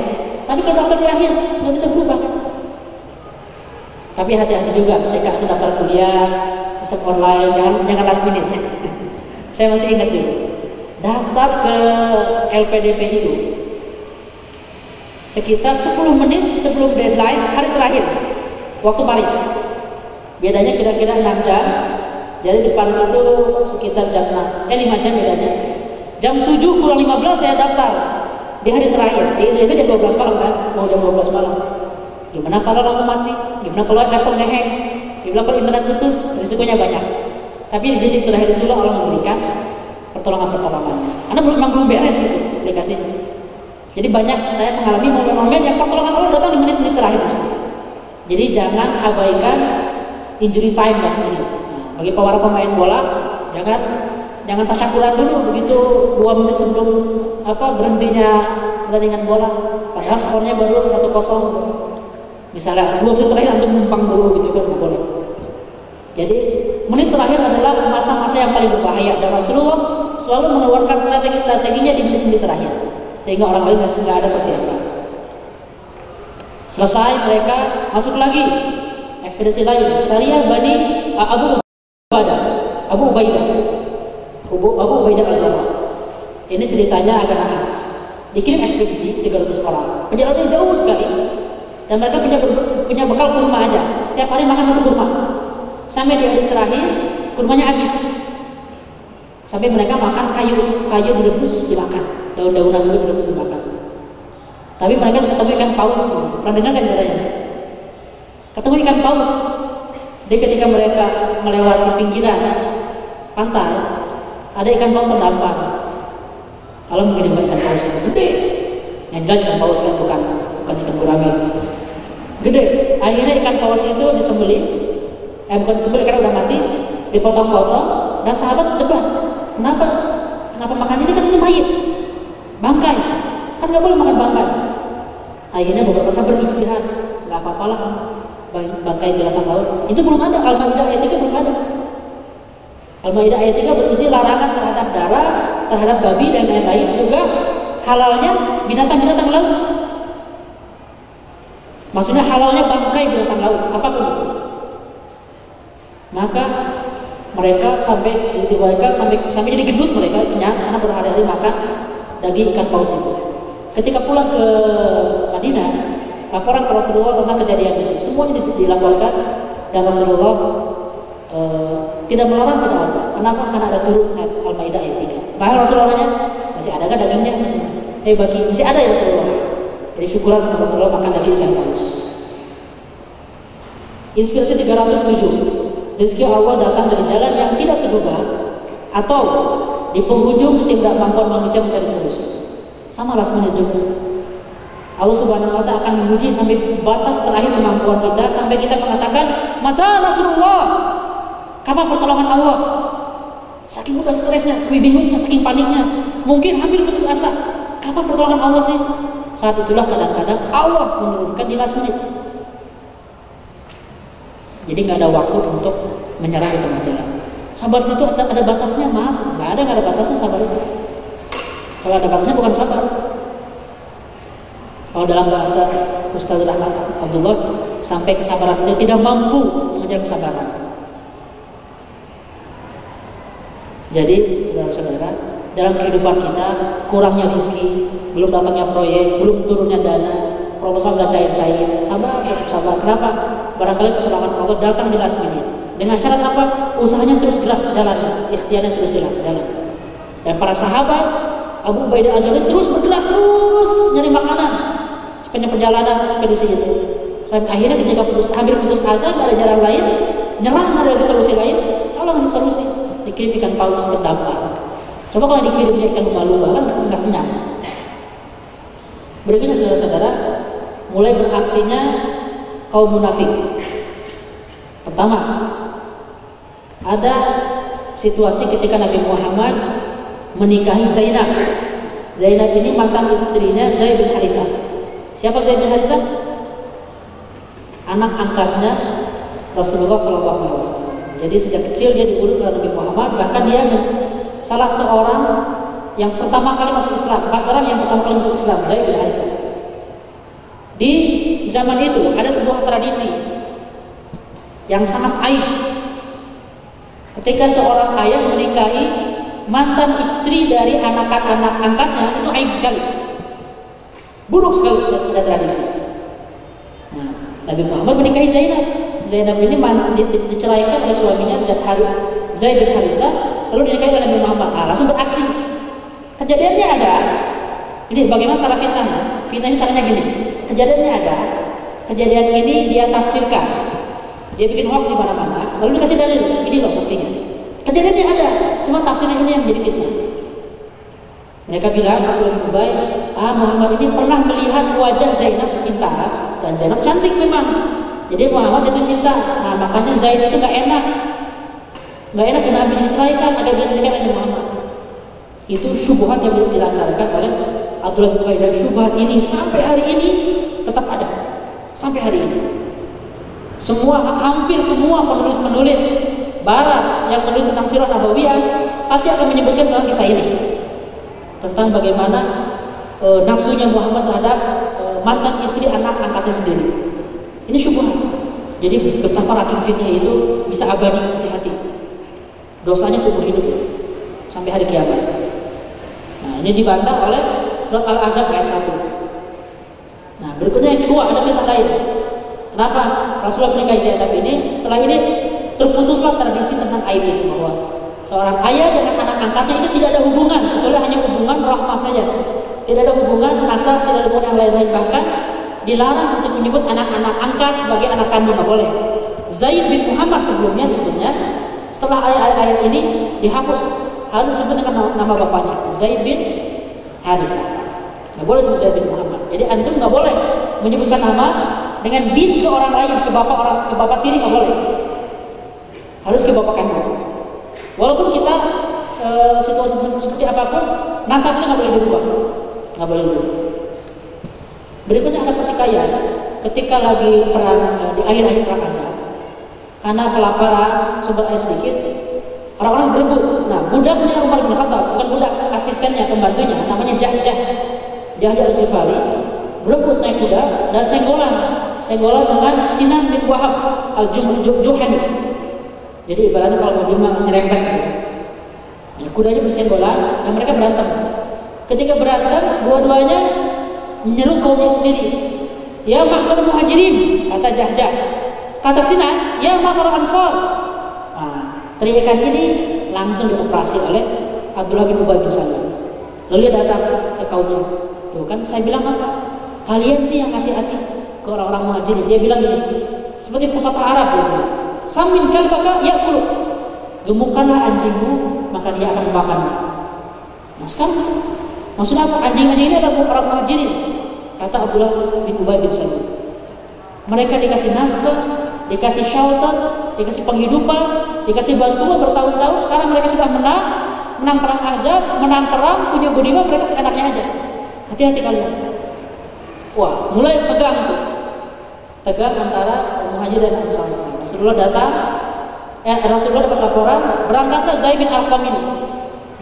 Tapi kalau daftar di akhir, nggak bisa berubah. Tapi hati-hati juga ketika aku daftar kuliah, sistem online, jangan jangan last minute. Saya masih ingat dulu. Daftar ke LPDP itu sekitar 10 menit sebelum deadline hari terakhir waktu Paris. Bedanya kira-kira 6 jam. Jadi di Paris itu sekitar jam 6, eh 5 jam bedanya. Jam 7 kurang 15 saya daftar di hari terakhir. Di Indonesia jam 12 malam kan, mau jam 12 malam. Gimana kalau lampu mati? Gimana kalau laptop ngeheng? Gimana kalau internet putus? Risikonya banyak. Tapi di detik terakhir itulah Allah memberikan pertolongan-pertolongan. Karena belum memang belum beres gitu aplikasinya. Jadi banyak saya mengalami momen-momen yang pertolongan Allah datang di menit-menit terakhir. Jadi jangan abaikan injury time minute. Nah, bagi para pemain bola, jangan jangan tasyakuran dulu begitu dua menit sebelum apa berhentinya pertandingan bola. Padahal skornya baru satu kosong. Misalnya dua menit terakhir antum numpang dulu gitu kan boleh. Jadi menit terakhir adalah masa-masa yang paling berbahaya dan Rasulullah selalu mengeluarkan strategi-strateginya di menit-menit terakhir sehingga orang lain nggak ada persiapan. Selesai mereka masuk lagi ekspedisi lain Syariah Bani Abu Ubaidah Abu Ubaidah Abu, Abu Ubaidah al -Jama. Ini ceritanya agak nangis. Dikirim ekspedisi 300 orang. Perjalanan jauh sekali. Dan mereka punya punya bekal kurma aja. Setiap hari makan satu kurma. Sampai di hari terakhir kurmanya habis. Sampai mereka makan kayu kayu direbus dimakan. Daun-daunan dulu direbus dimakan. Tapi mereka ketemu ikan paus. Pernah dengar kan ceritanya? Ketemu ikan paus. Jadi ketika mereka melewati pinggiran pantai, ada ikan paus terdampar. Kalau mungkin ikan paus itu gede. Yang jelas ikan paus kan bukan bukan ikan gurame. Gede. Akhirnya ikan paus itu disembelih. Eh bukan disembelih karena udah mati, dipotong-potong dan sahabat debat. Kenapa? Kenapa makan ini kan ini mayit, bangkai. Kan nggak boleh makan bangkai. Akhirnya beberapa sahabat istirahat, nggak apa-apalah bangkai binatang laut. Itu belum ada. Al-Maidah ayat 3 belum ada. Al-Maidah ayat 3 berisi larangan terhadap darah, terhadap babi dan lain-lain juga halalnya binatang-binatang laut. Maksudnya halalnya bangkai binatang laut, apa pun itu. Maka mereka sampai diwakilkan sampai sampai jadi gendut mereka kenyang karena berhari-hari makan daging ikan paus itu. Ketika pulang ke Madinah, laporan ke Rasulullah tentang kejadian itu, semuanya dilaporkan dan Rasulullah e, tidak melarang tidak apa. Kenapa? Karena ada turun Al-Maidah ayat 3. Bahkan Rasulullahnya masih ada kan dagingnya? Eh bagi masih ada ya Rasulullah. Jadi syukuran sama Rasulullah makan daging ikan paus. Inspirasi 307 rezeki Allah datang dari jalan yang tidak terduga atau di penghujung ketidakmampuan manusia mencari solusi. Sama rasanya juga. Allah Subhanahu wa taala akan menguji sampai batas terakhir kemampuan kita sampai kita mengatakan, "Mata Rasulullah." Kapan pertolongan Allah? Saking udah stresnya, saking bingungnya, saking paniknya, mungkin hampir putus asa. Kapan pertolongan Allah sih? Saat itulah kadang-kadang Allah menurunkan di last menit. Jadi nggak ada waktu untuk menyerah di tengah jalan. Sabar situ ada, batasnya mas, nggak ada nggak ada batasnya sabar itu. Kalau ada batasnya bukan sabar. Kalau dalam bahasa Ustaz Rahmat Abdullah sampai kesabaran dia tidak mampu mengejar kesabaran. Jadi saudara-saudara dalam kehidupan kita kurangnya rezeki, belum datangnya proyek, belum turunnya dana, proposal nggak cair-cair, sabar tetap sabar. Kenapa? barangkali pertolongan Allah datang di last minute. Dengan cara apa? Usahanya terus gerak jalan, ikhtiarnya terus jalan, jalan. Dan para sahabat Abu Ubaidah al terus bergerak terus nyari makanan sepanjang perjalanan ekspedisi itu. Sampai akhirnya ketika putus hampir putus asa gak ada jalan lain, nyerah nggak ada solusi lain, Allah ngasih solusi dikirim ikan paus terdampar. Coba kalau dikirimnya ikan lumba-lumba kan nggak kenyang. Berikutnya saudara-saudara mulai beraksinya kaum munafik. Pertama, ada situasi ketika Nabi Muhammad menikahi Zainab. Zainab ini mantan istrinya Zaid bin Harithah. Siapa Zaid bin Harithah? Anak angkatnya Rasulullah SAW. Jadi sejak kecil dia diurut oleh Nabi Muhammad, bahkan dia salah seorang yang pertama kali masuk Islam, empat orang yang pertama kali masuk Islam, Zaid bin Harithah. Di zaman itu ada sebuah tradisi yang sangat aib. Ketika seorang ayah menikahi mantan istri dari anak-anak angkatnya itu aib sekali. Buruk sekali sudah tradisi. Nah, Nabi Muhammad menikahi Zainab. Zainab ini di, di, diceraikan oleh suaminya Zaid bin Harithah lalu dinikahi oleh Nabi Muhammad. Nah, langsung beraksi. Kejadiannya ada. Ini bagaimana cara fitnahnya? Fitnahnya caranya gini. Kejadiannya ada. Kejadian ini dia tafsirkan. Dia bikin hoax di mana-mana. Lalu dikasih dalil. Ini loh buktinya. Kejadiannya ada. Cuma tafsirnya ini yang jadi fitnah. Mereka bilang Abdul Ubay, ah Muhammad ini pernah melihat wajah Zainab sepintas dan Zainab cantik memang. Jadi Muhammad itu cinta. Nah makanya Zainab itu nggak enak. Nggak enak kena Nabi diceraikan dia menikah dengan Muhammad. Itu syubhat yang dilancarkan oleh Bin Ubay dan syubhat ini sampai hari ini tetap ada sampai hari ini. Semua hampir semua penulis-penulis barat yang menulis tentang sirah nabawiyah pasti akan menyebutkan tentang kisah ini. Tentang bagaimana e, nafsunya Muhammad terhadap e, mantan istri anak angkatnya sendiri. Ini syubhat. Jadi betapa racun fitnah itu bisa abadi di hati. Dosanya seumur hidup sampai hari kiamat. Nah, ini dibantah oleh surat Al-Azab ayat 1. Nah, berikutnya yang kedua ada fitnah lain. Kenapa Rasulullah menikahi Zainab ini? Setelah ini terputuslah tradisi tentang aib itu bahwa seorang ayah dengan anak angkatnya itu tidak ada hubungan kecuali hanya hubungan rahmah saja. Tidak ada hubungan nasab, tidak ada hubungan yang lain-lain bahkan dilarang untuk menyebut anak-anak angkat sebagai anak kandung nggak boleh. Zaid bin Muhammad sebelumnya disebutnya setelah ayat-ayat ini dihapus harus disebut dengan nama bapaknya Zaid bin Harithah. Nggak boleh sebut Zaid bin Muhammad. Jadi antum nggak boleh menyebutkan nama dengan bin ke orang lain, ke bapak orang, ke bapak tiri nggak boleh. Harus ke bapak kandung. Walaupun kita e, situasi seperti apa pun, nasabnya nggak boleh dirubah, nggak boleh dirubah. Berikutnya ada pertikaian ketika lagi perang e, di akhir-akhir perang Azab. Karena kelaparan, sumber air sedikit, orang-orang berebut. Nah, budaknya Umar bin Khattab, bukan budak, asistennya, pembantunya, namanya Jahjah. Jahjah al-Ghifari berebut naik kuda dan senggolan. Senggolan dengan Sinan bin Wahab al-Juhani. Jadi ibaratnya kalau mobil nyerempet gitu. Ya, kudanya bersenggolan dan mereka berantem. Ketika berantem, dua-duanya menyeru kaumnya sendiri. Ya maksud muhajirin, kata Jahjah. Kata Sinan, ya masalah ansor. Nah, teriakan ini langsung dioperasi oleh Abdullah bin Ubay bin Salul. Lalu dia datang ke kaumnya. Tuh kan saya bilang apa? Kalian sih yang kasih hati ke orang-orang muhajirin. Dia bilang gini, seperti pepatah Arab dia bilang, Samin kalbaka yakulu. Gemukkanlah anjingmu, maka dia akan memakannya. Nah sekarang, maksudnya apa? Anjing-anjing ini adalah orang muhajirin. Kata Abdullah bin Ubay bin. Mereka dikasih nafkah, dikasih shelter, dikasih penghidupan, dikasih bantuan bertahun-tahun. Sekarang mereka sudah menang, menang perang Azab, menang perang, punya budiman mereka seenaknya aja. Hati-hati kalian. Wah, mulai tegang tuh. Tegang antara Muhajir dan Ansar. Rasulullah datang, eh, Rasulullah dapat laporan, berangkatlah Zaid bin Arqam ini.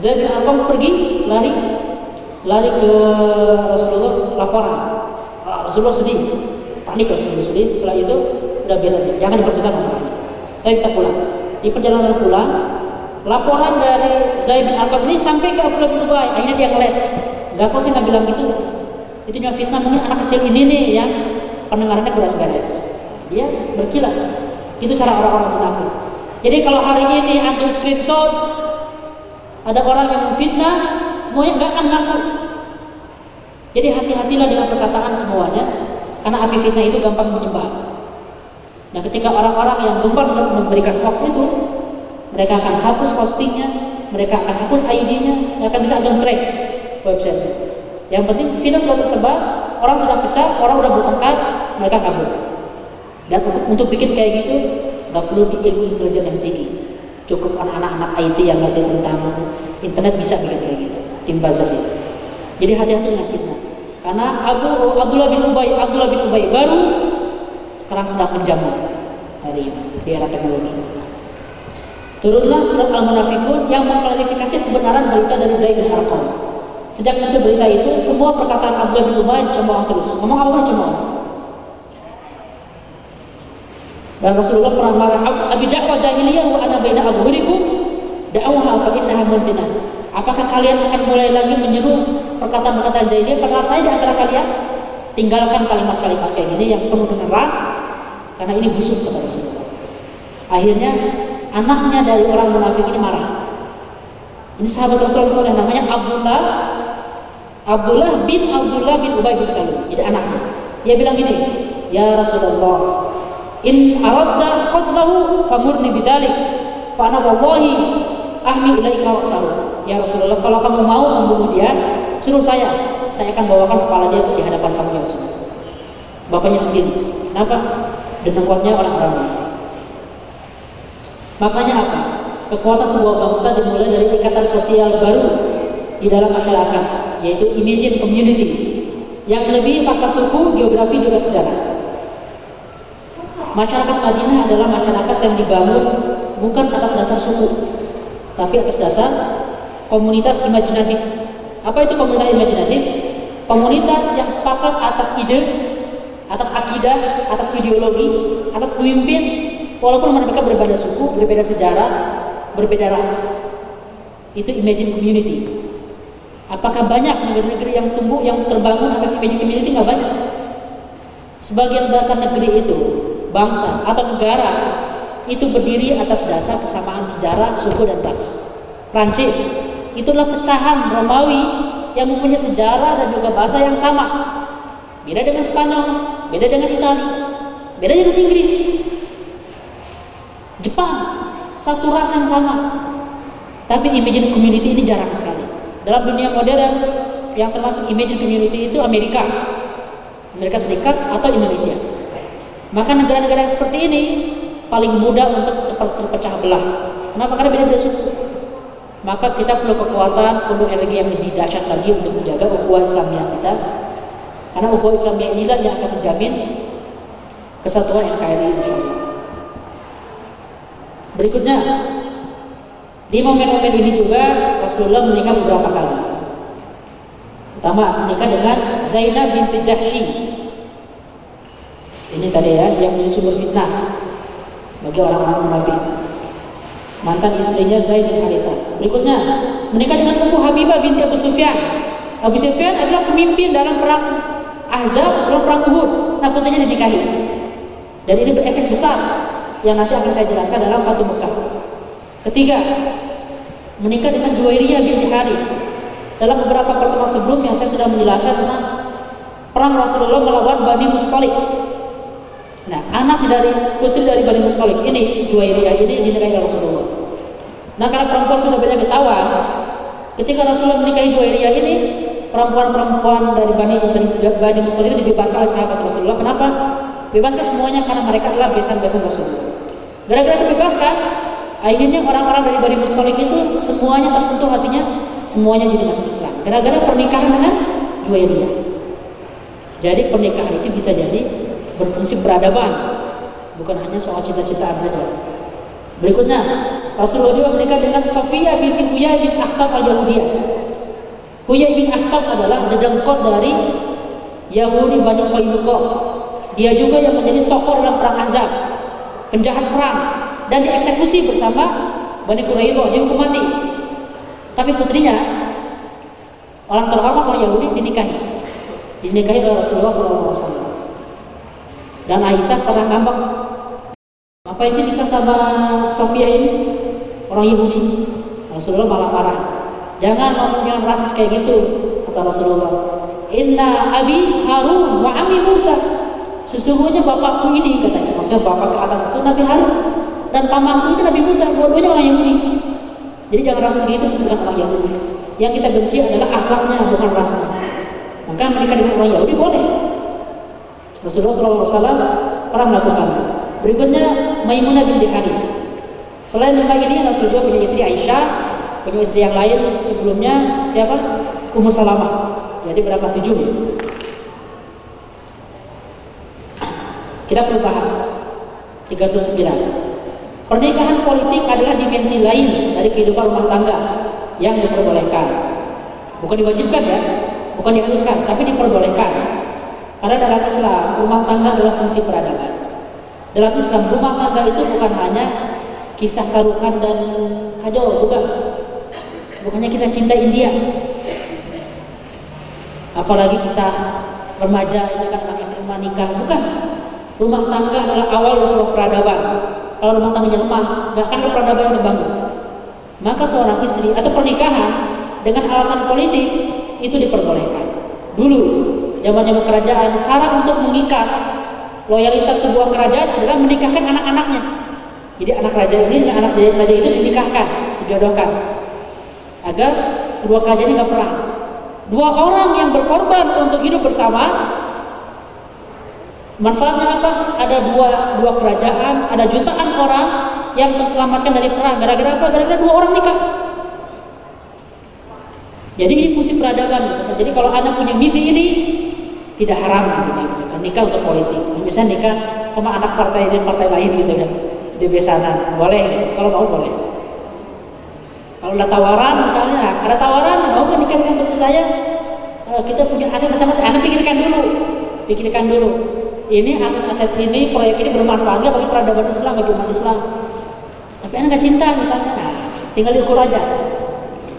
Zaid bin Arqam pergi, lari, lari ke Rasulullah laporan. Ah, Rasulullah sedih, panik Rasulullah sedih. Setelah itu udah biar aja, jangan diperbesar masalahnya. Ayo kita pulang. Di perjalanan pulang, laporan dari Zaid bin Arqam ini sampai ke Abdullah bin Ubay. Akhirnya dia ngeles. Gak kok sih nggak bilang gitu. Itu cuma fitnah mungkin anak kecil ini nih yang pendengarannya kurang beres. Dia berkilah. Itu cara orang-orang munafik. Jadi kalau hari ini antum screenshot ada orang yang memfitnah, semuanya nggak akan ngaku. Jadi hati-hatilah dengan perkataan semuanya, karena api fitnah itu gampang menyebar. Nah ketika orang-orang yang gemar memberikan hoax itu, mereka akan hapus postingnya, mereka akan hapus ID-nya, akan bisa akan trace website. Yang penting fitnah sudah tersebar, orang sudah pecah, orang sudah bertengkar, mereka kabur. Dan untuk, untuk bikin kayak gitu, nggak perlu di ilmu intelijen yang tinggi. Cukup anak-anak IT yang ngerti tentang internet bisa bikin kayak gitu. Tim buzzer itu. Jadi hati-hati dengan fitnah. Karena Abu Abdullah bin Ubay, Abdullah bin Ubay baru sekarang sedang menjamu hari ini di era teknologi. Turunlah surat Al-Munafikun yang mengklarifikasi kebenaran berita dari Zaid bin Arqam. Sejak muncul berita itu, semua perkataan Abdullah bin Ubay dicemooh terus. Ngomong apa pun. Dan Rasulullah pernah marah, Abi dakwah jahiliyah wa ana baina adhurikum da'awha fa innaha muntinah. Apakah kalian akan mulai lagi menyeru perkataan-perkataan jahiliyah padahal saya di antara kalian? Tinggalkan kalimat-kalimat kayak gini yang penuh dengan ras karena ini busuk kata Rasulullah. Akhirnya anaknya dari orang munafik ini marah. Ini sahabat Rasulullah yang namanya Abdullah Abdullah bin Abdullah bin Ubay bin Salul. Jadi anaknya. Dia bilang gini, "Ya Rasulullah, in aradta qatlahu famurni bidzalik fa ana wallahi ahmi ilaika waqsahu ya Rasulullah kalau kamu mau membunuh dia suruh saya saya akan bawakan kepala dia di hadapan kamu ya Rasulullah bapaknya sendiri kenapa dengan kuatnya orang-orang munafik makanya apa kekuatan sebuah bangsa dimulai dari ikatan sosial baru di dalam masyarakat yaitu imagine community yang lebih fakta suku geografi juga sejarah Masyarakat Madinah adalah masyarakat yang dibangun bukan atas dasar suku, tapi atas dasar komunitas imajinatif. Apa itu komunitas imajinatif? Komunitas yang sepakat atas ide, atas akidah, atas ideologi, atas pemimpin, walaupun mereka berbeda suku, berbeda sejarah, berbeda ras. Itu imagine community. Apakah banyak negeri-negeri yang tumbuh, yang terbangun atas imagine community? Nggak banyak. Sebagian besar negeri itu bangsa atau negara itu berdiri atas dasar kesamaan sejarah, suku dan ras. Prancis itulah pecahan Romawi yang mempunyai sejarah dan juga bahasa yang sama. Beda dengan Spanyol, beda dengan Italia, beda dengan Inggris. Jepang satu ras yang sama. Tapi imagine community ini jarang sekali. Dalam dunia modern yang termasuk imagine community itu Amerika, Amerika Serikat atau Indonesia. Maka negara-negara yang seperti ini paling mudah untuk terpecah belah. Kenapa? Karena beda-beda suku. Maka kita perlu kekuatan, perlu energi yang lebih dahsyat lagi untuk menjaga ukhuwah Islamiyah kita. Karena ukhuwah Islamiyah inilah yang akan menjamin kesatuan NKRI insya. Berikutnya, Di momen-momen ini juga Rasulullah menikah beberapa kali. Pertama, menikah dengan Zainab binti Jahsy. Ini tadi ya, yang sumber fitnah bagi orang-orang munafik. Mantan istrinya Zaid bin Harithah. Berikutnya, menikah dengan Ummu Habibah binti Abu Sufyan. Abu Sufyan adalah pemimpin dalam perang Ahzab, dalam perang Uhud. Nah, putrinya dinikahi. Dan ini berefek besar yang nanti akan saya jelaskan dalam Fatum Mekah. Ketiga, menikah dengan Juwairiyah binti Harith. Dalam beberapa pertemuan sebelumnya saya sudah menjelaskan tentang perang Rasulullah melawan Bani Mustalik. Nah, anak dari putri dari Bani Mustalik ini Juwairiyah ini dinikahi Rasulullah. Nah, karena perempuan sudah banyak ditawan, ketika Rasulullah menikahi Juwairiyah ini, perempuan-perempuan dari Bani Bani Mustalik itu dibebaskan oleh sahabat Rasulullah. Kenapa? Bebaskan semuanya karena mereka adalah besan-besan Rasulullah. Gara-gara dibebaskan, akhirnya orang-orang dari Bani Mustalik itu semuanya tersentuh hatinya, semuanya jadi masuk Islam. Gara-gara pernikahan dengan Juwairiyah. Jadi pernikahan itu bisa jadi berfungsi peradaban, bukan hanya soal cita-citaan saja. Berikutnya, Rasulullah juga menikah dengan Sofia binti Huyai bin Akhtab al-Yahudiyah. Huyai bin Akhtab adalah dedengkot dari Yahudi Bani Qainuqa. Dia juga yang menjadi tokoh dalam perang Azab, penjahat perang dan dieksekusi bersama Bani Quraidah dihukum mati. Tapi putrinya orang terhormat orang Yahudi dinikahi. Dinikahi oleh Rasulullah SAW. Dan Aisyah pernah ngambek. Apa sih nikah sama Sofia ini? Orang Yahudi. Rasulullah malah marah. Jangan ngomong jangan rasis kayak gitu, kata Rasulullah. Inna abi Harun wa ami Musa. Sesungguhnya bapakku ini katanya. Maksudnya bapak ke atas itu Nabi Harun dan pamanku itu Nabi Musa. Dua-duanya orang Yahudi. Jadi jangan rasa begitu bukan orang Yahudi. Yang kita benci adalah akhlaknya bukan rasnya. Maka menikah dengan orang Yahudi boleh. Rasulullah SAW pernah melakukannya. Berikutnya Maimunah binti Hanif. Selain lima ini Rasulullah punya istri Aisyah, punya istri yang lain sebelumnya siapa? Ummu Salamah. Jadi berapa? Tujuh. Kita perlu bahas 309. Pernikahan politik adalah dimensi lain dari kehidupan rumah tangga yang diperbolehkan. Bukan diwajibkan ya, bukan diharuskan, tapi diperbolehkan. Karena dalam Islam, rumah tangga adalah fungsi peradaban. Dalam Islam, rumah tangga itu bukan hanya kisah sarukan dan kajol, bukan. Bukannya kisah cinta India. Apalagi kisah remaja itu kan SMA nikah, bukan. Rumah tangga adalah awal dari sebuah peradaban. Kalau rumah tangganya lemah, nggak akan ada peradaban yang terbangun. Maka seorang istri atau pernikahan dengan alasan politik itu diperbolehkan. Dulu zaman-zaman kerajaan, cara untuk mengikat loyalitas sebuah kerajaan adalah menikahkan anak-anaknya. Jadi anak raja ini dengan anak raja itu dinikahkan, dijodohkan agar kedua kerajaan ini nggak perang. Dua orang yang berkorban untuk hidup bersama, manfaatnya apa? Ada dua dua kerajaan, ada jutaan orang yang terselamatkan dari perang. Gara-gara apa? Gara-gara dua orang nikah. Jadi ini fungsi peradaban. Gitu. Jadi kalau anak punya misi ini tidak haram gitu kan, gitu kan. nikah untuk politik. Misalnya nikah sama anak partai dan partai lain gitu kan di besanan boleh gitu. kalau mau boleh. Kalau ada tawaran misalnya ada tawaran mau nikah dengan putri saya kita punya aset macam-macam. Anda pikirkan dulu, pikirkan dulu. Ini aset ini proyek ini bermanfaat nggak bagi peradaban Islam bagi umat Islam. Tapi anda nggak cinta misalnya, nah, tinggal diukur aja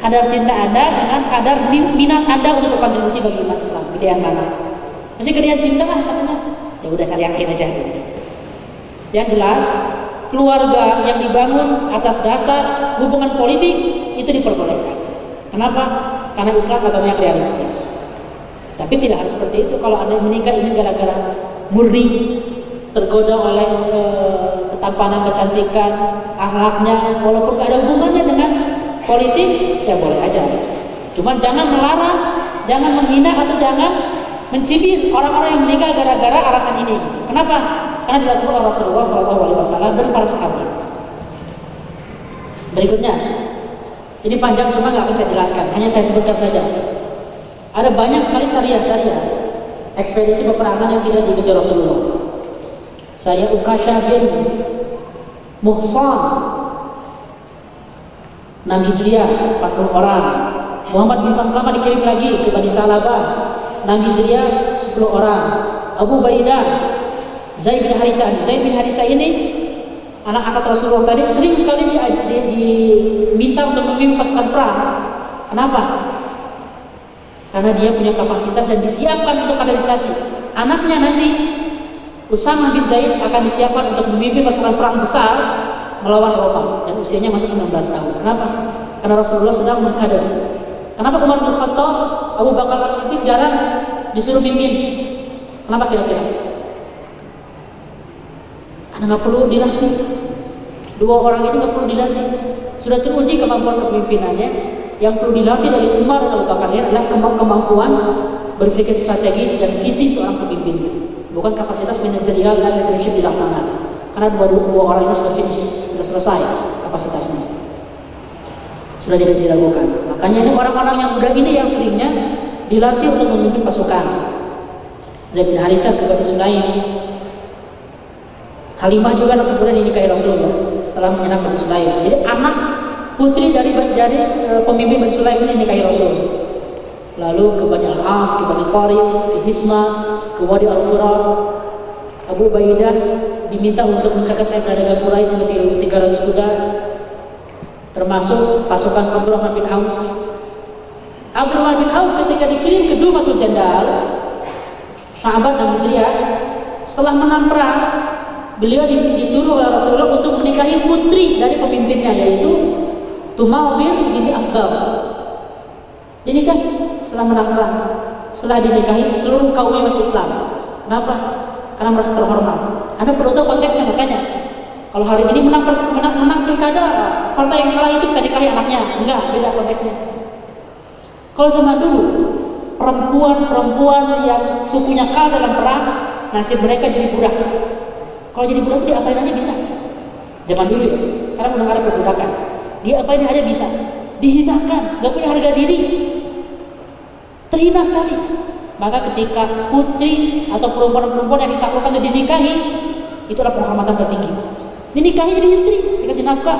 kadar cinta Anda dengan kadar minat Anda untuk berkontribusi bagi umat Islam. Pilih yang mana? Masih kalian cinta kan? Ya udah saya yakin aja. Yang jelas, keluarga yang dibangun atas dasar hubungan politik itu diperbolehkan. Kenapa? Karena Islam agama yang realistis. Tapi tidak harus seperti itu. Kalau Anda menikah ini gara-gara murni tergoda oleh e, ketampanan, kecantikan, akhlaknya, walaupun gak ada hubungannya dengan politik ya boleh aja. Cuman jangan melarang jangan menghina atau jangan mencibir orang-orang yang menikah gara-gara alasan ini. Kenapa? Karena dilakukan oleh Rasulullah SAW dan para sahabat. Berikutnya ini panjang cuma nggak akan saya jelaskan hanya saya sebutkan saja. Ada banyak sekali syariah-syariah ekspedisi peperangan yang tidak dikejar Rasulullah saya Ukasha bin Muhsan 6 Hijriah 40 orang. Muhammad bin Maslama dikirim lagi ke Bani Salabah 6 Hijriah 10 orang. Abu Baidah Zaid bin Harisah. Zaid bin Harisah ini anak angkat Rasulullah tadi sering sekali diminta untuk memimpin pasukan perang. Kenapa? Karena dia punya kapasitas dan disiapkan untuk kaderisasi. Anaknya nanti Usama bin Zaid akan disiapkan untuk memimpin pasukan perang besar melawan Roma dan usianya masih 19 tahun. Kenapa? Karena Rasulullah sedang mengkader. Kenapa Umar bin Khattab, Abu Bakar As-Siddiq jarang disuruh mimpin? Kenapa kira-kira? Karena nggak perlu dilatih. Dua orang ini nggak perlu dilatih. Sudah teruji kemampuan kepemimpinannya. Yang perlu dilatih dari Umar dan Abu Bakar adalah kemampuan berpikir strategis dan visi seorang pemimpin bukan kapasitas manajerial dan leadership di lapangan. Karena dua, dua, orang ini sudah finish, sudah selesai kapasitasnya. Sudah tidak dilakukan. Makanya ini orang-orang yang muda ini yang seringnya dilatih untuk memimpin pasukan. Zaid bin Harisah kepada Sulaim. Halimah juga kemudian dinikahi Rasulullah setelah menyenangkan Sulaim. Jadi anak putri dari dari e, pemimpin Bani Sulaim ini dinikahi Rasul. Lalu ke Bani Al-As, ke Bani Qarif, ke Hisma, ke Wadi Al-Qura Abu Baidah diminta untuk mencatatkan perdagangan Quraisy sekitar 300 kuda termasuk pasukan Abdurrahman bin Auf Abdurrahman bin Auf ketika dikirim ke Dumatul Jandal sahabat dan Hijriah setelah menang perang beliau disuruh oleh Rasulullah untuk menikahi putri dari pemimpinnya yaitu Tumal bin binti Asbab dinikahi setelah menang perang setelah dinikahi seluruh kaumnya masuk Islam. Kenapa? Karena merasa terhormat. Anda perlu tahu konteksnya makanya. Kalau hari ini menang menang menang pilkada, partai yang kalah itu kita nikahi anaknya. Enggak, beda konteksnya. Kalau zaman dulu, perempuan-perempuan yang sukunya kalah dalam perang, nasib mereka jadi budak. Kalau jadi budak dia apain aja bisa. Zaman dulu ya, sekarang mendengar ada perbudakan. Dia apain aja bisa. Dihinakan, gak punya harga diri, terhina sekali. Maka ketika putri atau perempuan-perempuan yang ditaklukkan dan dinikahi, itu adalah penghormatan tertinggi. Dinikahi jadi istri, dikasih nafkah,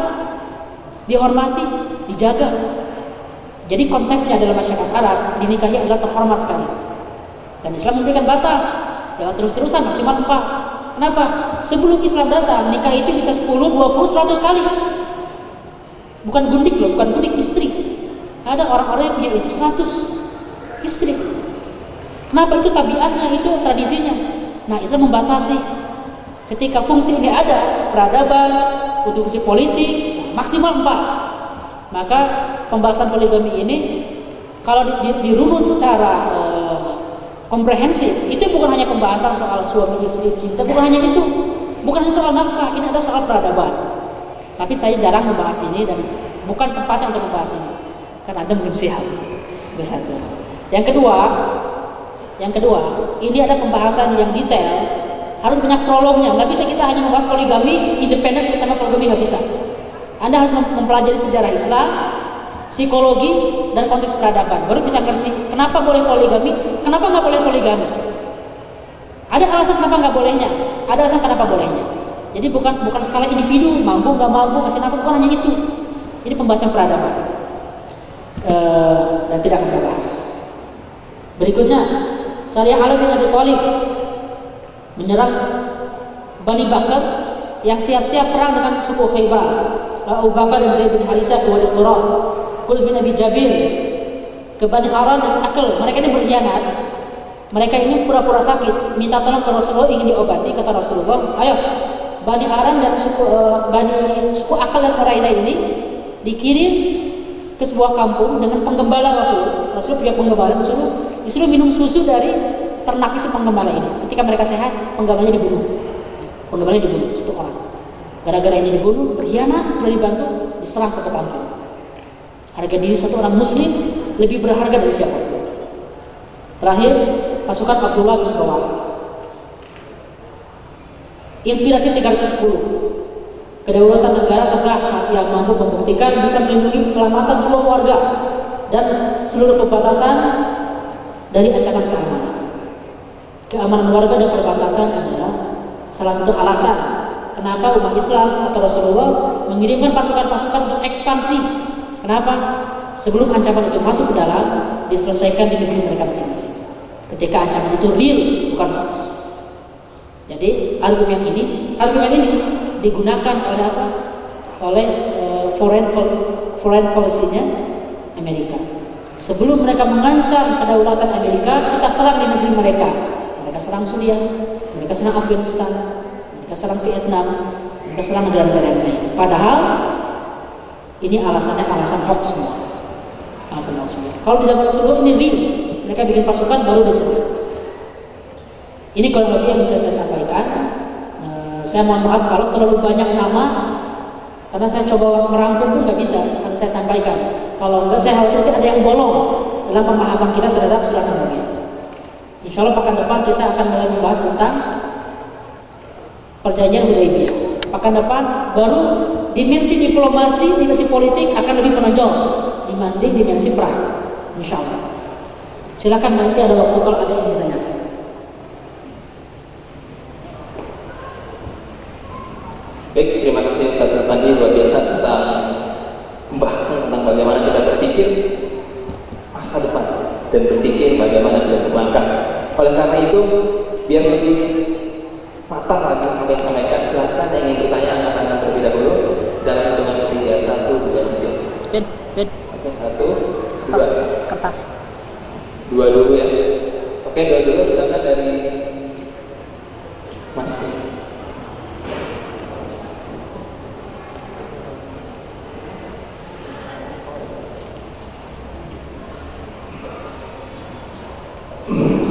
dihormati, dijaga. Jadi konteksnya adalah masyarakat Arab, dinikahi adalah terhormat sekali. Dan Islam memberikan batas, jangan terus-terusan maksimal 4. Kenapa? Sebelum Islam datang, nikah itu bisa 10, 20, 100 kali. Bukan gundik loh, bukan gundik istri. Ada orang-orang yang punya istri 100 istri. Kenapa itu tabiatnya, itu tradisinya. Nah, Islam membatasi. Ketika fungsi ini ada, peradaban, untuk fungsi politik, maksimal empat. Maka pembahasan poligami ini kalau di, di, dirunut secara uh, komprehensif, itu bukan hanya pembahasan soal suami istri cinta, bukan hanya itu, bukan hanya soal nafkah, ini ada soal peradaban. Tapi saya jarang membahas ini dan bukan tempatnya untuk membahas ini, karena anda belum siap. Itu satu. Yang kedua, yang kedua, ini ada pembahasan yang detail, harus banyak prolognya. Nggak bisa kita hanya membahas poligami independen tentang poligami nggak bisa. Anda harus mempelajari sejarah Islam, psikologi dan konteks peradaban. Baru bisa ngerti kenapa boleh poligami, kenapa nggak boleh poligami. Ada alasan kenapa nggak bolehnya, ada alasan kenapa bolehnya. Jadi bukan bukan skala individu mampu nggak mampu kasih nafkah bukan hanya itu. Ini pembahasan peradaban e, dan tidak akan saya bahas. Berikutnya, Syariah Ali bin Abi Thalib menyerang Bani Bakar yang siap-siap perang dengan suku Khaybar. Abu Bakar dan Zaid bin Harisah ke Wadi Qura, Qurs bin Abi Jabir ke Bani Haran dan Akal. Mereka ini berkhianat. Mereka ini pura-pura sakit, minta tolong ke Rasulullah ingin diobati kata Rasulullah, "Ayo, Bani Haran dan suku uh, Bani suku Akal dan Quraina ini dikirim ke sebuah kampung dengan penggembala Rasul. Rasul punya penggembala disuruh disuruh minum susu dari ternak si penggembala ini. Ketika mereka sehat, penggembalanya dibunuh. Penggembalanya dibunuh satu orang. Gara-gara ini dibunuh, berkhianat, sudah dibantu, diserang satu kampung. Harga diri satu orang muslim lebih berharga dari siapa? Terakhir, pasukan Abdullah bin Rawah. Inspirasi 310. Kedaulatan negara tegak saat yang mampu membuktikan bisa melindungi keselamatan seluruh warga dan seluruh perbatasan dari ancaman keamanan. Keamanan warga dan perbatasan adalah salah satu alasan kenapa umat Islam atau Rasulullah mengirimkan pasukan-pasukan untuk ekspansi Kenapa? Sebelum ancaman itu masuk ke dalam, diselesaikan di negeri mereka masing-masing. Ketika ancaman itu real, bukan hoax. Jadi argumen ini, argumen ini digunakan oleh apa? Oleh uh, foreign foreign policy-nya Amerika. Sebelum mereka mengancam kedaulatan Amerika, kita serang di negeri mereka. Mereka serang Suriah, mereka serang Afghanistan, mereka serang Vietnam, mereka serang negara-negara yang lain. Padahal ini alasannya alasan hoax semua. Alasan hoax semua. Kalau zaman Rasulullah ini real, mereka bikin pasukan baru diserang. Ini kalau lebih yang bisa saya sampaikan. Uh, saya mohon maaf kalau terlalu banyak nama, karena saya coba merangkum pun nggak bisa harus saya sampaikan. Kalau enggak saya khawatir ada yang bolong dalam pemahaman kita terhadap surat Nabi. Insya Allah pekan depan kita akan mulai membahas tentang perjanjian Hudaybiyah. Pekan depan baru dimensi diplomasi, dimensi politik akan lebih menonjol dibanding dimensi perang. Insya Allah. Silakan masih ada waktu kalau ada yang ditanyakan. Baik, terima kasih Ustaz Fandi luar biasa tentang pembahasan tentang bagaimana kita berpikir masa depan dan berpikir bagaimana kita berlangkah. Oleh karena itu, biar lebih matang lagi apa yang sampaikan, silahkan yang ingin bertanya angkat terlebih dahulu dalam hitungan ketiga satu dua tiga. Fit, fit. Oke satu, dua. Kertas, kertas. Dua dulu ya. Oke dua dulu silahkan dari Mas.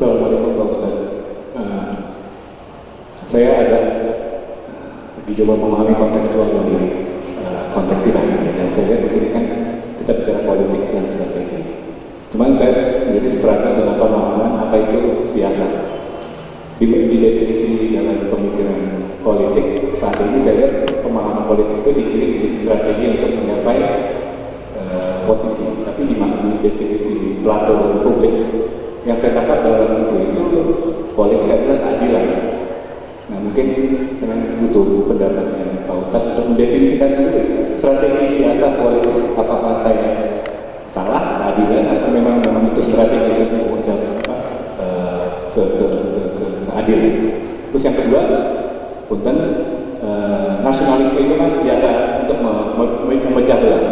Assalamualaikum Pak Ustaz. Uh, saya ada dicoba memahami konteks luar dari uh, konteks ini dan saya lihat di sini kan kita bicara politik dan strategi. Cuman saya sendiri struggle dengan pemahaman apa itu siasat. Di, di definisi dalam pemikiran politik saat ini saya lihat pemahaman politik itu dikirim menjadi strategi untuk mencapai uh, posisi. Tapi di mana di definisi Plato publik yang saya tangkap dalam buku itu politik adalah keadilan. Nah mungkin saya butuh pendapatnya Pak Ustadz untuk mendefinisikan sendiri strategi siasat politik apakah saya salah keadilan atau memang memang itu strategi untuk mengucapkan apa uh, ke, ke, ke, ke, keadilan. Terus yang kedua, punten uh, nasionalisme itu kan senjata untuk memecah belah.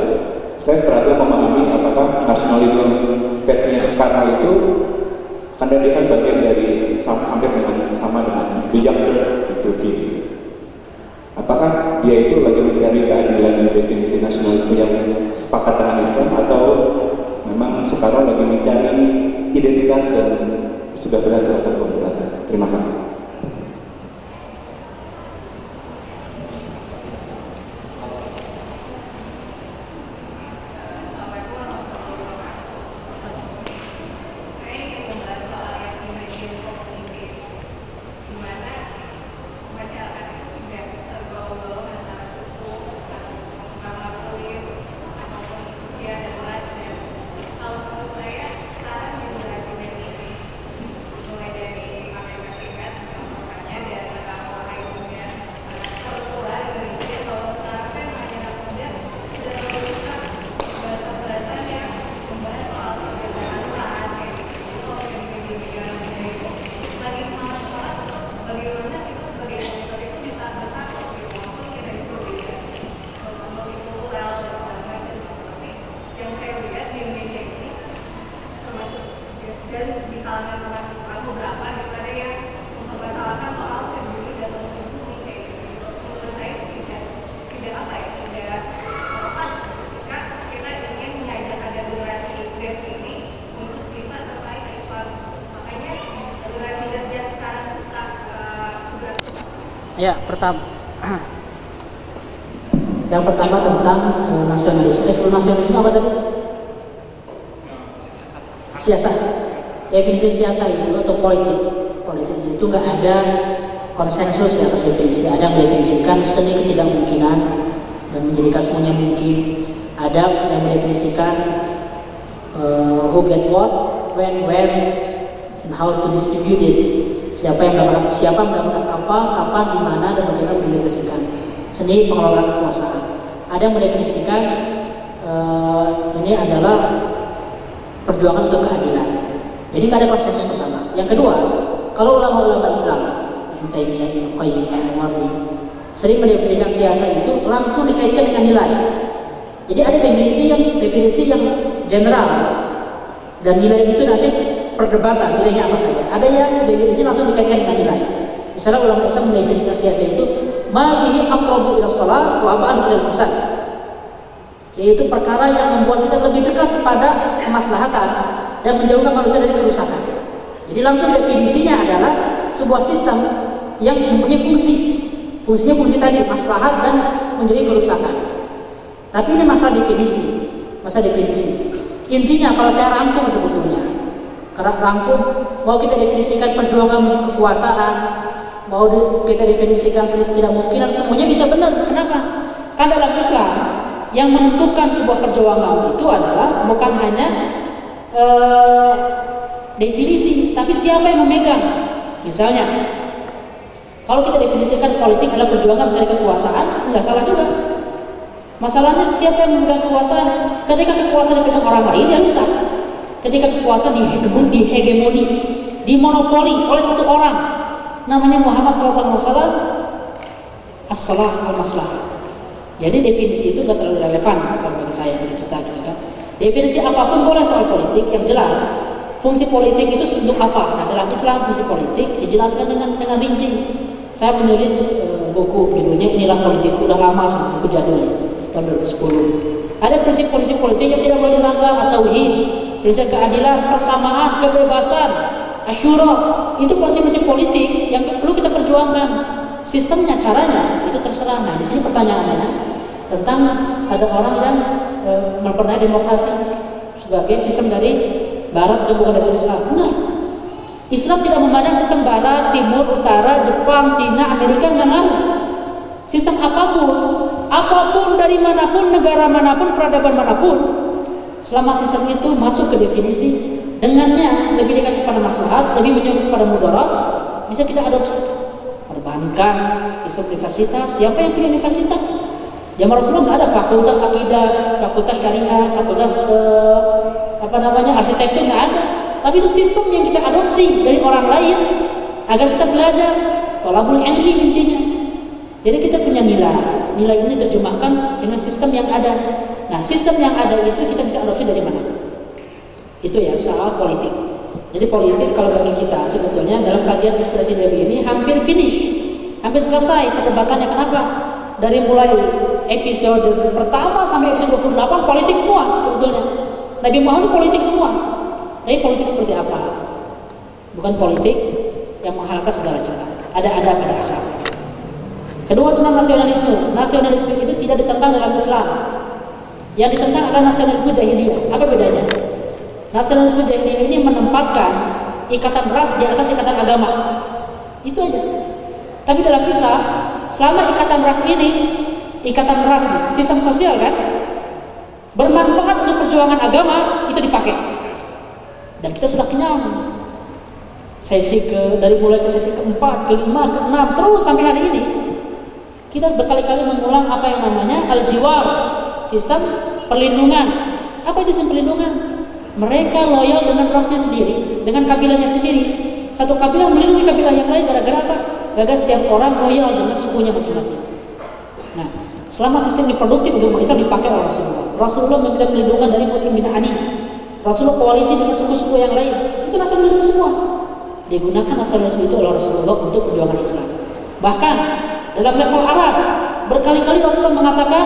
Saya struggle memahami apakah nasionalisme versinya Soekarno itu karena dia kan bagian dari sama, hampir dengan sama dengan the Youngsters di Turki. Apakah dia itu lagi mencari keadilan dan definisi nasionalisme yang sepakat dengan Islam atau memang Soekarno lagi mencari identitas dan sudah berhasil atau belum berhasil? Terima kasih. Ya, pertama yang pertama tentang uh, nasionalisme. Eh, nasionalisme apa tadi? Siasat. Definisi siasat itu atau politik. Politik itu nggak ada konsensus ya atas definisi. Ada yang mendefinisikan seni ketidakmungkinan dan menjadikan semuanya mungkin. Ada yang mendefinisikan uh, who get what, when, where, and how to distribute it. Siapa yang mendapatkan siapa mendapatkan apa, kapan, di mana, dan bagaimana mendefinisikan seni pengelolaan kekuasaan. Ada yang mendefinisikan uh, ini adalah perjuangan untuk keadilan. Jadi nggak ada konsensus pertama. Yang kedua, kalau ulama-ulama Islam, Ibnu Taimiyah, Ibnu Qayyim, Al-Muwardi, sering mendefinisikan siasa itu langsung dikaitkan dengan nilai. Jadi ada definisi yang definisi yang general dan nilai itu nanti perdebatan nilainya apa saja. Ada yang definisi langsung dikaitkan dengan nilai. Misalnya ulama Islam mendefinisikan siasa itu malihi aqrabu ila salat wa fasad. Yaitu perkara yang membuat kita lebih dekat kepada kemaslahatan dan menjauhkan manusia dari kerusakan. Jadi langsung definisinya adalah sebuah sistem yang mempunyai fungsi. Fungsinya fungsi tadi maslahat dan menjadi kerusakan. Tapi ini masalah definisi, masalah definisi. Intinya kalau saya rangkum sebetulnya, karena rangkum mau kita definisikan perjuangan kekuasaan, mau kita definisikan tidak mungkin, semuanya bisa benar. Kenapa? Karena dalam Islam yang menentukan sebuah perjuangan itu adalah bukan hanya uh, definisi, tapi siapa yang memegang. Misalnya, kalau kita definisikan politik adalah perjuangan mencari kekuasaan, nggak salah juga. Masalahnya siapa yang memegang kekuasaan? Ketika kekuasaan dipegang orang lain ya rusak. Ketika kekuasaan dihegemoni, dihegemoni, dimonopoli oleh satu orang, namanya Muhammad SAW, as-salah al-maslah. Jadi definisi itu tidak terlalu relevan kalau bagi saya kita gitu. Definisi apa pun boleh soal politik yang jelas. Fungsi politik itu untuk apa? Nah dalam Islam fungsi politik dijelaskan dengan dengan rinci. Saya menulis uh, buku judulnya inilah politik udah lama buku jadul tahun 2010. Ada prinsip-prinsip politik yang tidak boleh dilanggar atau tauhid, prinsip keadilan, persamaan, kebebasan, asyura. Itu prinsip-prinsip politik yang perlu kita perjuangkan. Sistemnya, caranya itu terserah. Nah, di sini pertanyaannya tentang ada orang yang e, demokrasi sebagai sistem dari Barat atau bukan dari Islam. Enggak. Islam tidak memandang sistem Barat, Timur, Utara, Jepang, Cina, Amerika enggak. Sistem apa pun apa pun dari mana pun, negara mana pun, peradaban mana pun, selama sistem itu masuk ke definisi, dengannya lebih dekat kepada maslahat, lebih menjauh kepada mudarat, bisa kita adopsi. Perbankan, sistem universitas, siapa yang punya universitas? Zaman Rasulullah nggak ada fakultas akidah, fakultas syariah, fakultas eh, apa namanya arsitektur nggak ada. Tapi itu sistem yang kita adopsi dari orang lain agar kita belajar. Tolabul ilmi intinya. Jadi kita punya nilai nilai ini terjemahkan dengan sistem yang ada. Nah, sistem yang ada itu kita bisa adopsi dari mana? Itu ya soal politik. Jadi politik kalau bagi kita sebetulnya dalam kajian inspirasi dari ini hampir finish, hampir selesai perdebatannya. Kenapa? Dari mulai episode pertama sampai episode 28 politik semua sebetulnya. Nabi Muhammad itu politik semua. Tapi politik seperti apa? Bukan politik yang menghalalkan segala cara. Ada ada akhlak. Kedua tentang nasionalisme. Nasionalisme itu tidak ditentang dalam Islam. Yang ditentang adalah nasionalisme jahiliyah. Apa bedanya? Nasionalisme jahiliyah ini menempatkan ikatan ras di atas ikatan agama. Itu aja. Tapi dalam Islam, selama ikatan ras ini, ikatan ras sistem sosial kan, bermanfaat untuk perjuangan agama itu dipakai. Dan kita sudah kenyang. Sesi ke dari mulai ke sesi keempat, kelima, keenam, terus sampai hari ini kita berkali-kali mengulang apa yang namanya al-jiwar, sistem perlindungan. Apa itu sistem perlindungan? Mereka loyal dengan rasnya sendiri, dengan kabilahnya sendiri. Satu kabilah melindungi kabilah yang lain gara-gara apa? Gara-gara setiap orang loyal dengan sukunya masing-masing. Selama sistem ini produktif untuk Islam dipakai oleh Rasulullah. Rasulullah meminta perlindungan dari Mutim bin Adi. Rasulullah koalisi dengan suku-suku yang lain. Itu nasionalisme semua. Digunakan nasionalisme itu oleh Rasulullah untuk perjuangan Islam. Bahkan dalam level Arab berkali-kali Rasulullah mengatakan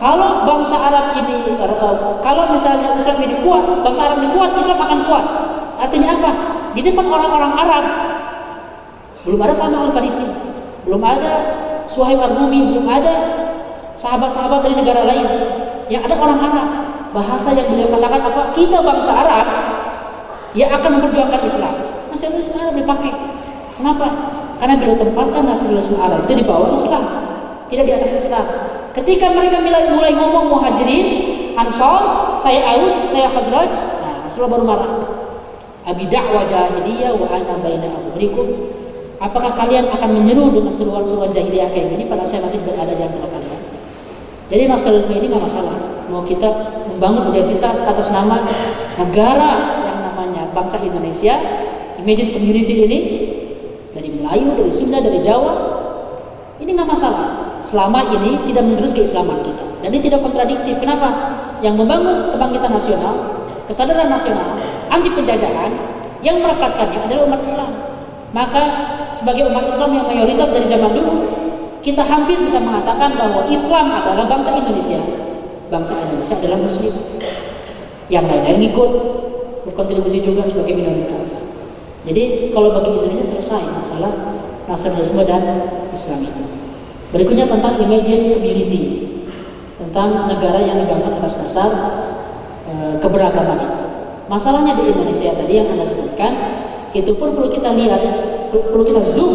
kalau bangsa Arab ini eh, kalau misalnya Islam ini kuat bangsa Arab ini kuat Islam akan kuat artinya apa di depan orang-orang Arab belum ada Salman Al Farisi belum ada Suhaib Al Rumi belum ada sahabat-sahabat dari negara lain yang ada orang Arab bahasa yang beliau katakan apa kita bangsa Arab yang akan memperjuangkan Islam nasionalisme Arab dipakai kenapa karena beliau tempatkan nasionalisme Arab itu di bawah Islam, tidak di atas Islam. Ketika mereka mulai, mulai ngomong muhajirin, ansor, saya aus, saya khazraj, nah Rasulullah baru marah. Abi da'wa jahiliyah wa ana baina abuhrikum. Apakah kalian akan menyeru dengan seruan-seruan jahiliyah kayak gini pada saya masih berada di antara kalian? Jadi nasionalisme ini nggak masalah. Mau kita membangun identitas atas nama negara yang namanya bangsa Indonesia, imagine community ini dari Melayu, dari Sunda, dari Jawa, ini nggak masalah. Selama ini tidak menerus keislaman kita ini tidak kontradiktif. Kenapa? Yang membangun kebangkitan nasional, kesadaran nasional, anti penjajahan, yang merekatkannya adalah umat Islam. Maka sebagai umat Islam yang mayoritas dari zaman dulu, kita hampir bisa mengatakan bahwa Islam adalah bangsa Indonesia. Bangsa Indonesia adalah Muslim. Yang lain-lain ikut berkontribusi juga sebagai minoritas. Jadi kalau bagi Indonesia selesai masalah nasionalisme dan Islam itu. Berikutnya tentang imagine community, tentang negara yang dibangun atas dasar e, keberagaman itu. Masalahnya di Indonesia tadi yang anda sebutkan itu pun perlu kita lihat, perlu kita zoom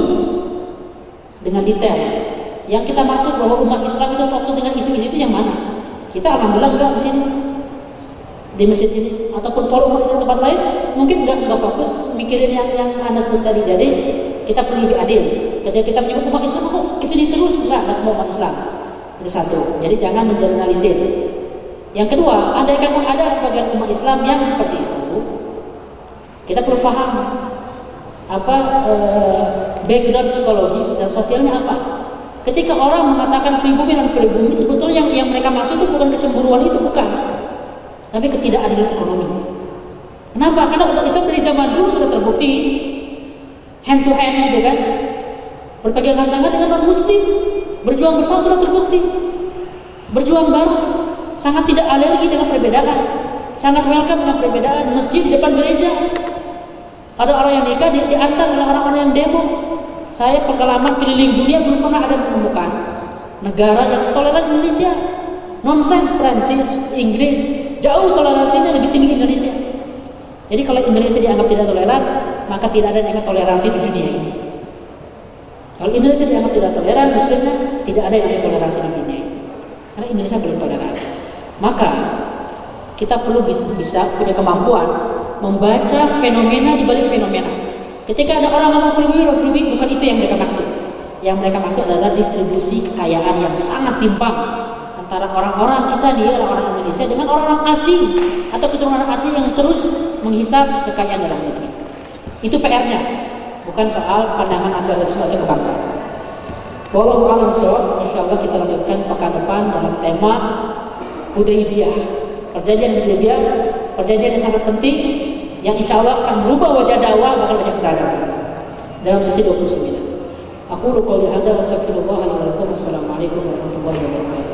dengan detail. Yang kita masuk bahwa umat Islam itu fokus dengan isu-isu itu yang mana? Kita alhamdulillah enggak di sini di masjid ini ataupun forum umat tempat lain mungkin enggak enggak fokus mikirin yang yang anda sebut tadi. Jadi kita perlu lebih adil. Ketika kita menyebut umat Islam kok ke sini terus enggak enggak semua umat Islam. Itu satu. Jadi jangan mengeneralisir. Yang kedua, andai kan ada sebagian umat Islam yang seperti itu, kita perlu paham apa eh, background psikologis dan sosialnya apa. Ketika orang mengatakan pribumi dan pribumi, sebetulnya yang, yang mereka maksud itu bukan kecemburuan itu bukan, tapi ketidakadilan ekonomi. Kenapa? Karena umat Islam dari zaman dulu sudah terbukti hand to hand gitu kan, berpegangan tangan dengan non Muslim, berjuang bersama sudah terbukti, berjuang bareng, sangat tidak alergi dengan perbedaan, sangat welcome dengan perbedaan. Masjid di depan gereja, ada orang yang nikah di, diantar oleh orang-orang yang demo. Saya pengalaman keliling dunia belum pernah ada menemukan negara yang setoleran Indonesia. Nonsens Prancis, Inggris, jauh toleransinya lebih tinggi Indonesia. Jadi kalau Indonesia dianggap tidak toleran, maka tidak ada yang toleransi di dunia ini. Kalau Indonesia dianggap tidak toleran, muslimnya tidak ada yang toleransi di dunia ini. Karena Indonesia belum toleran. Maka kita perlu bisa, bisa punya kemampuan membaca fenomena di balik fenomena. Ketika ada orang ngomong pribumi, pribumi bukan itu yang mereka maksud. Yang mereka maksud adalah distribusi kekayaan yang sangat timpang antara orang-orang kita di orang-orang Indonesia dengan orang-orang asing atau keturunan asing yang terus menghisap kekayaan dalam negeri. Itu PR-nya, bukan soal pandangan nasionalisme atau kebangsaan. Wallahu a'lam Insya Allah kita lanjutkan pekan depan dalam tema Hudaybiyah. Perjanjian Hudaybiyah, perjanjian yang sangat penting yang insya Allah akan merubah wajah dakwah bahkan banyak peradaban dalam sisi 29. Aku rukul hadza wa lakum. Wassalamualaikum warahmatullahi wabarakatuh.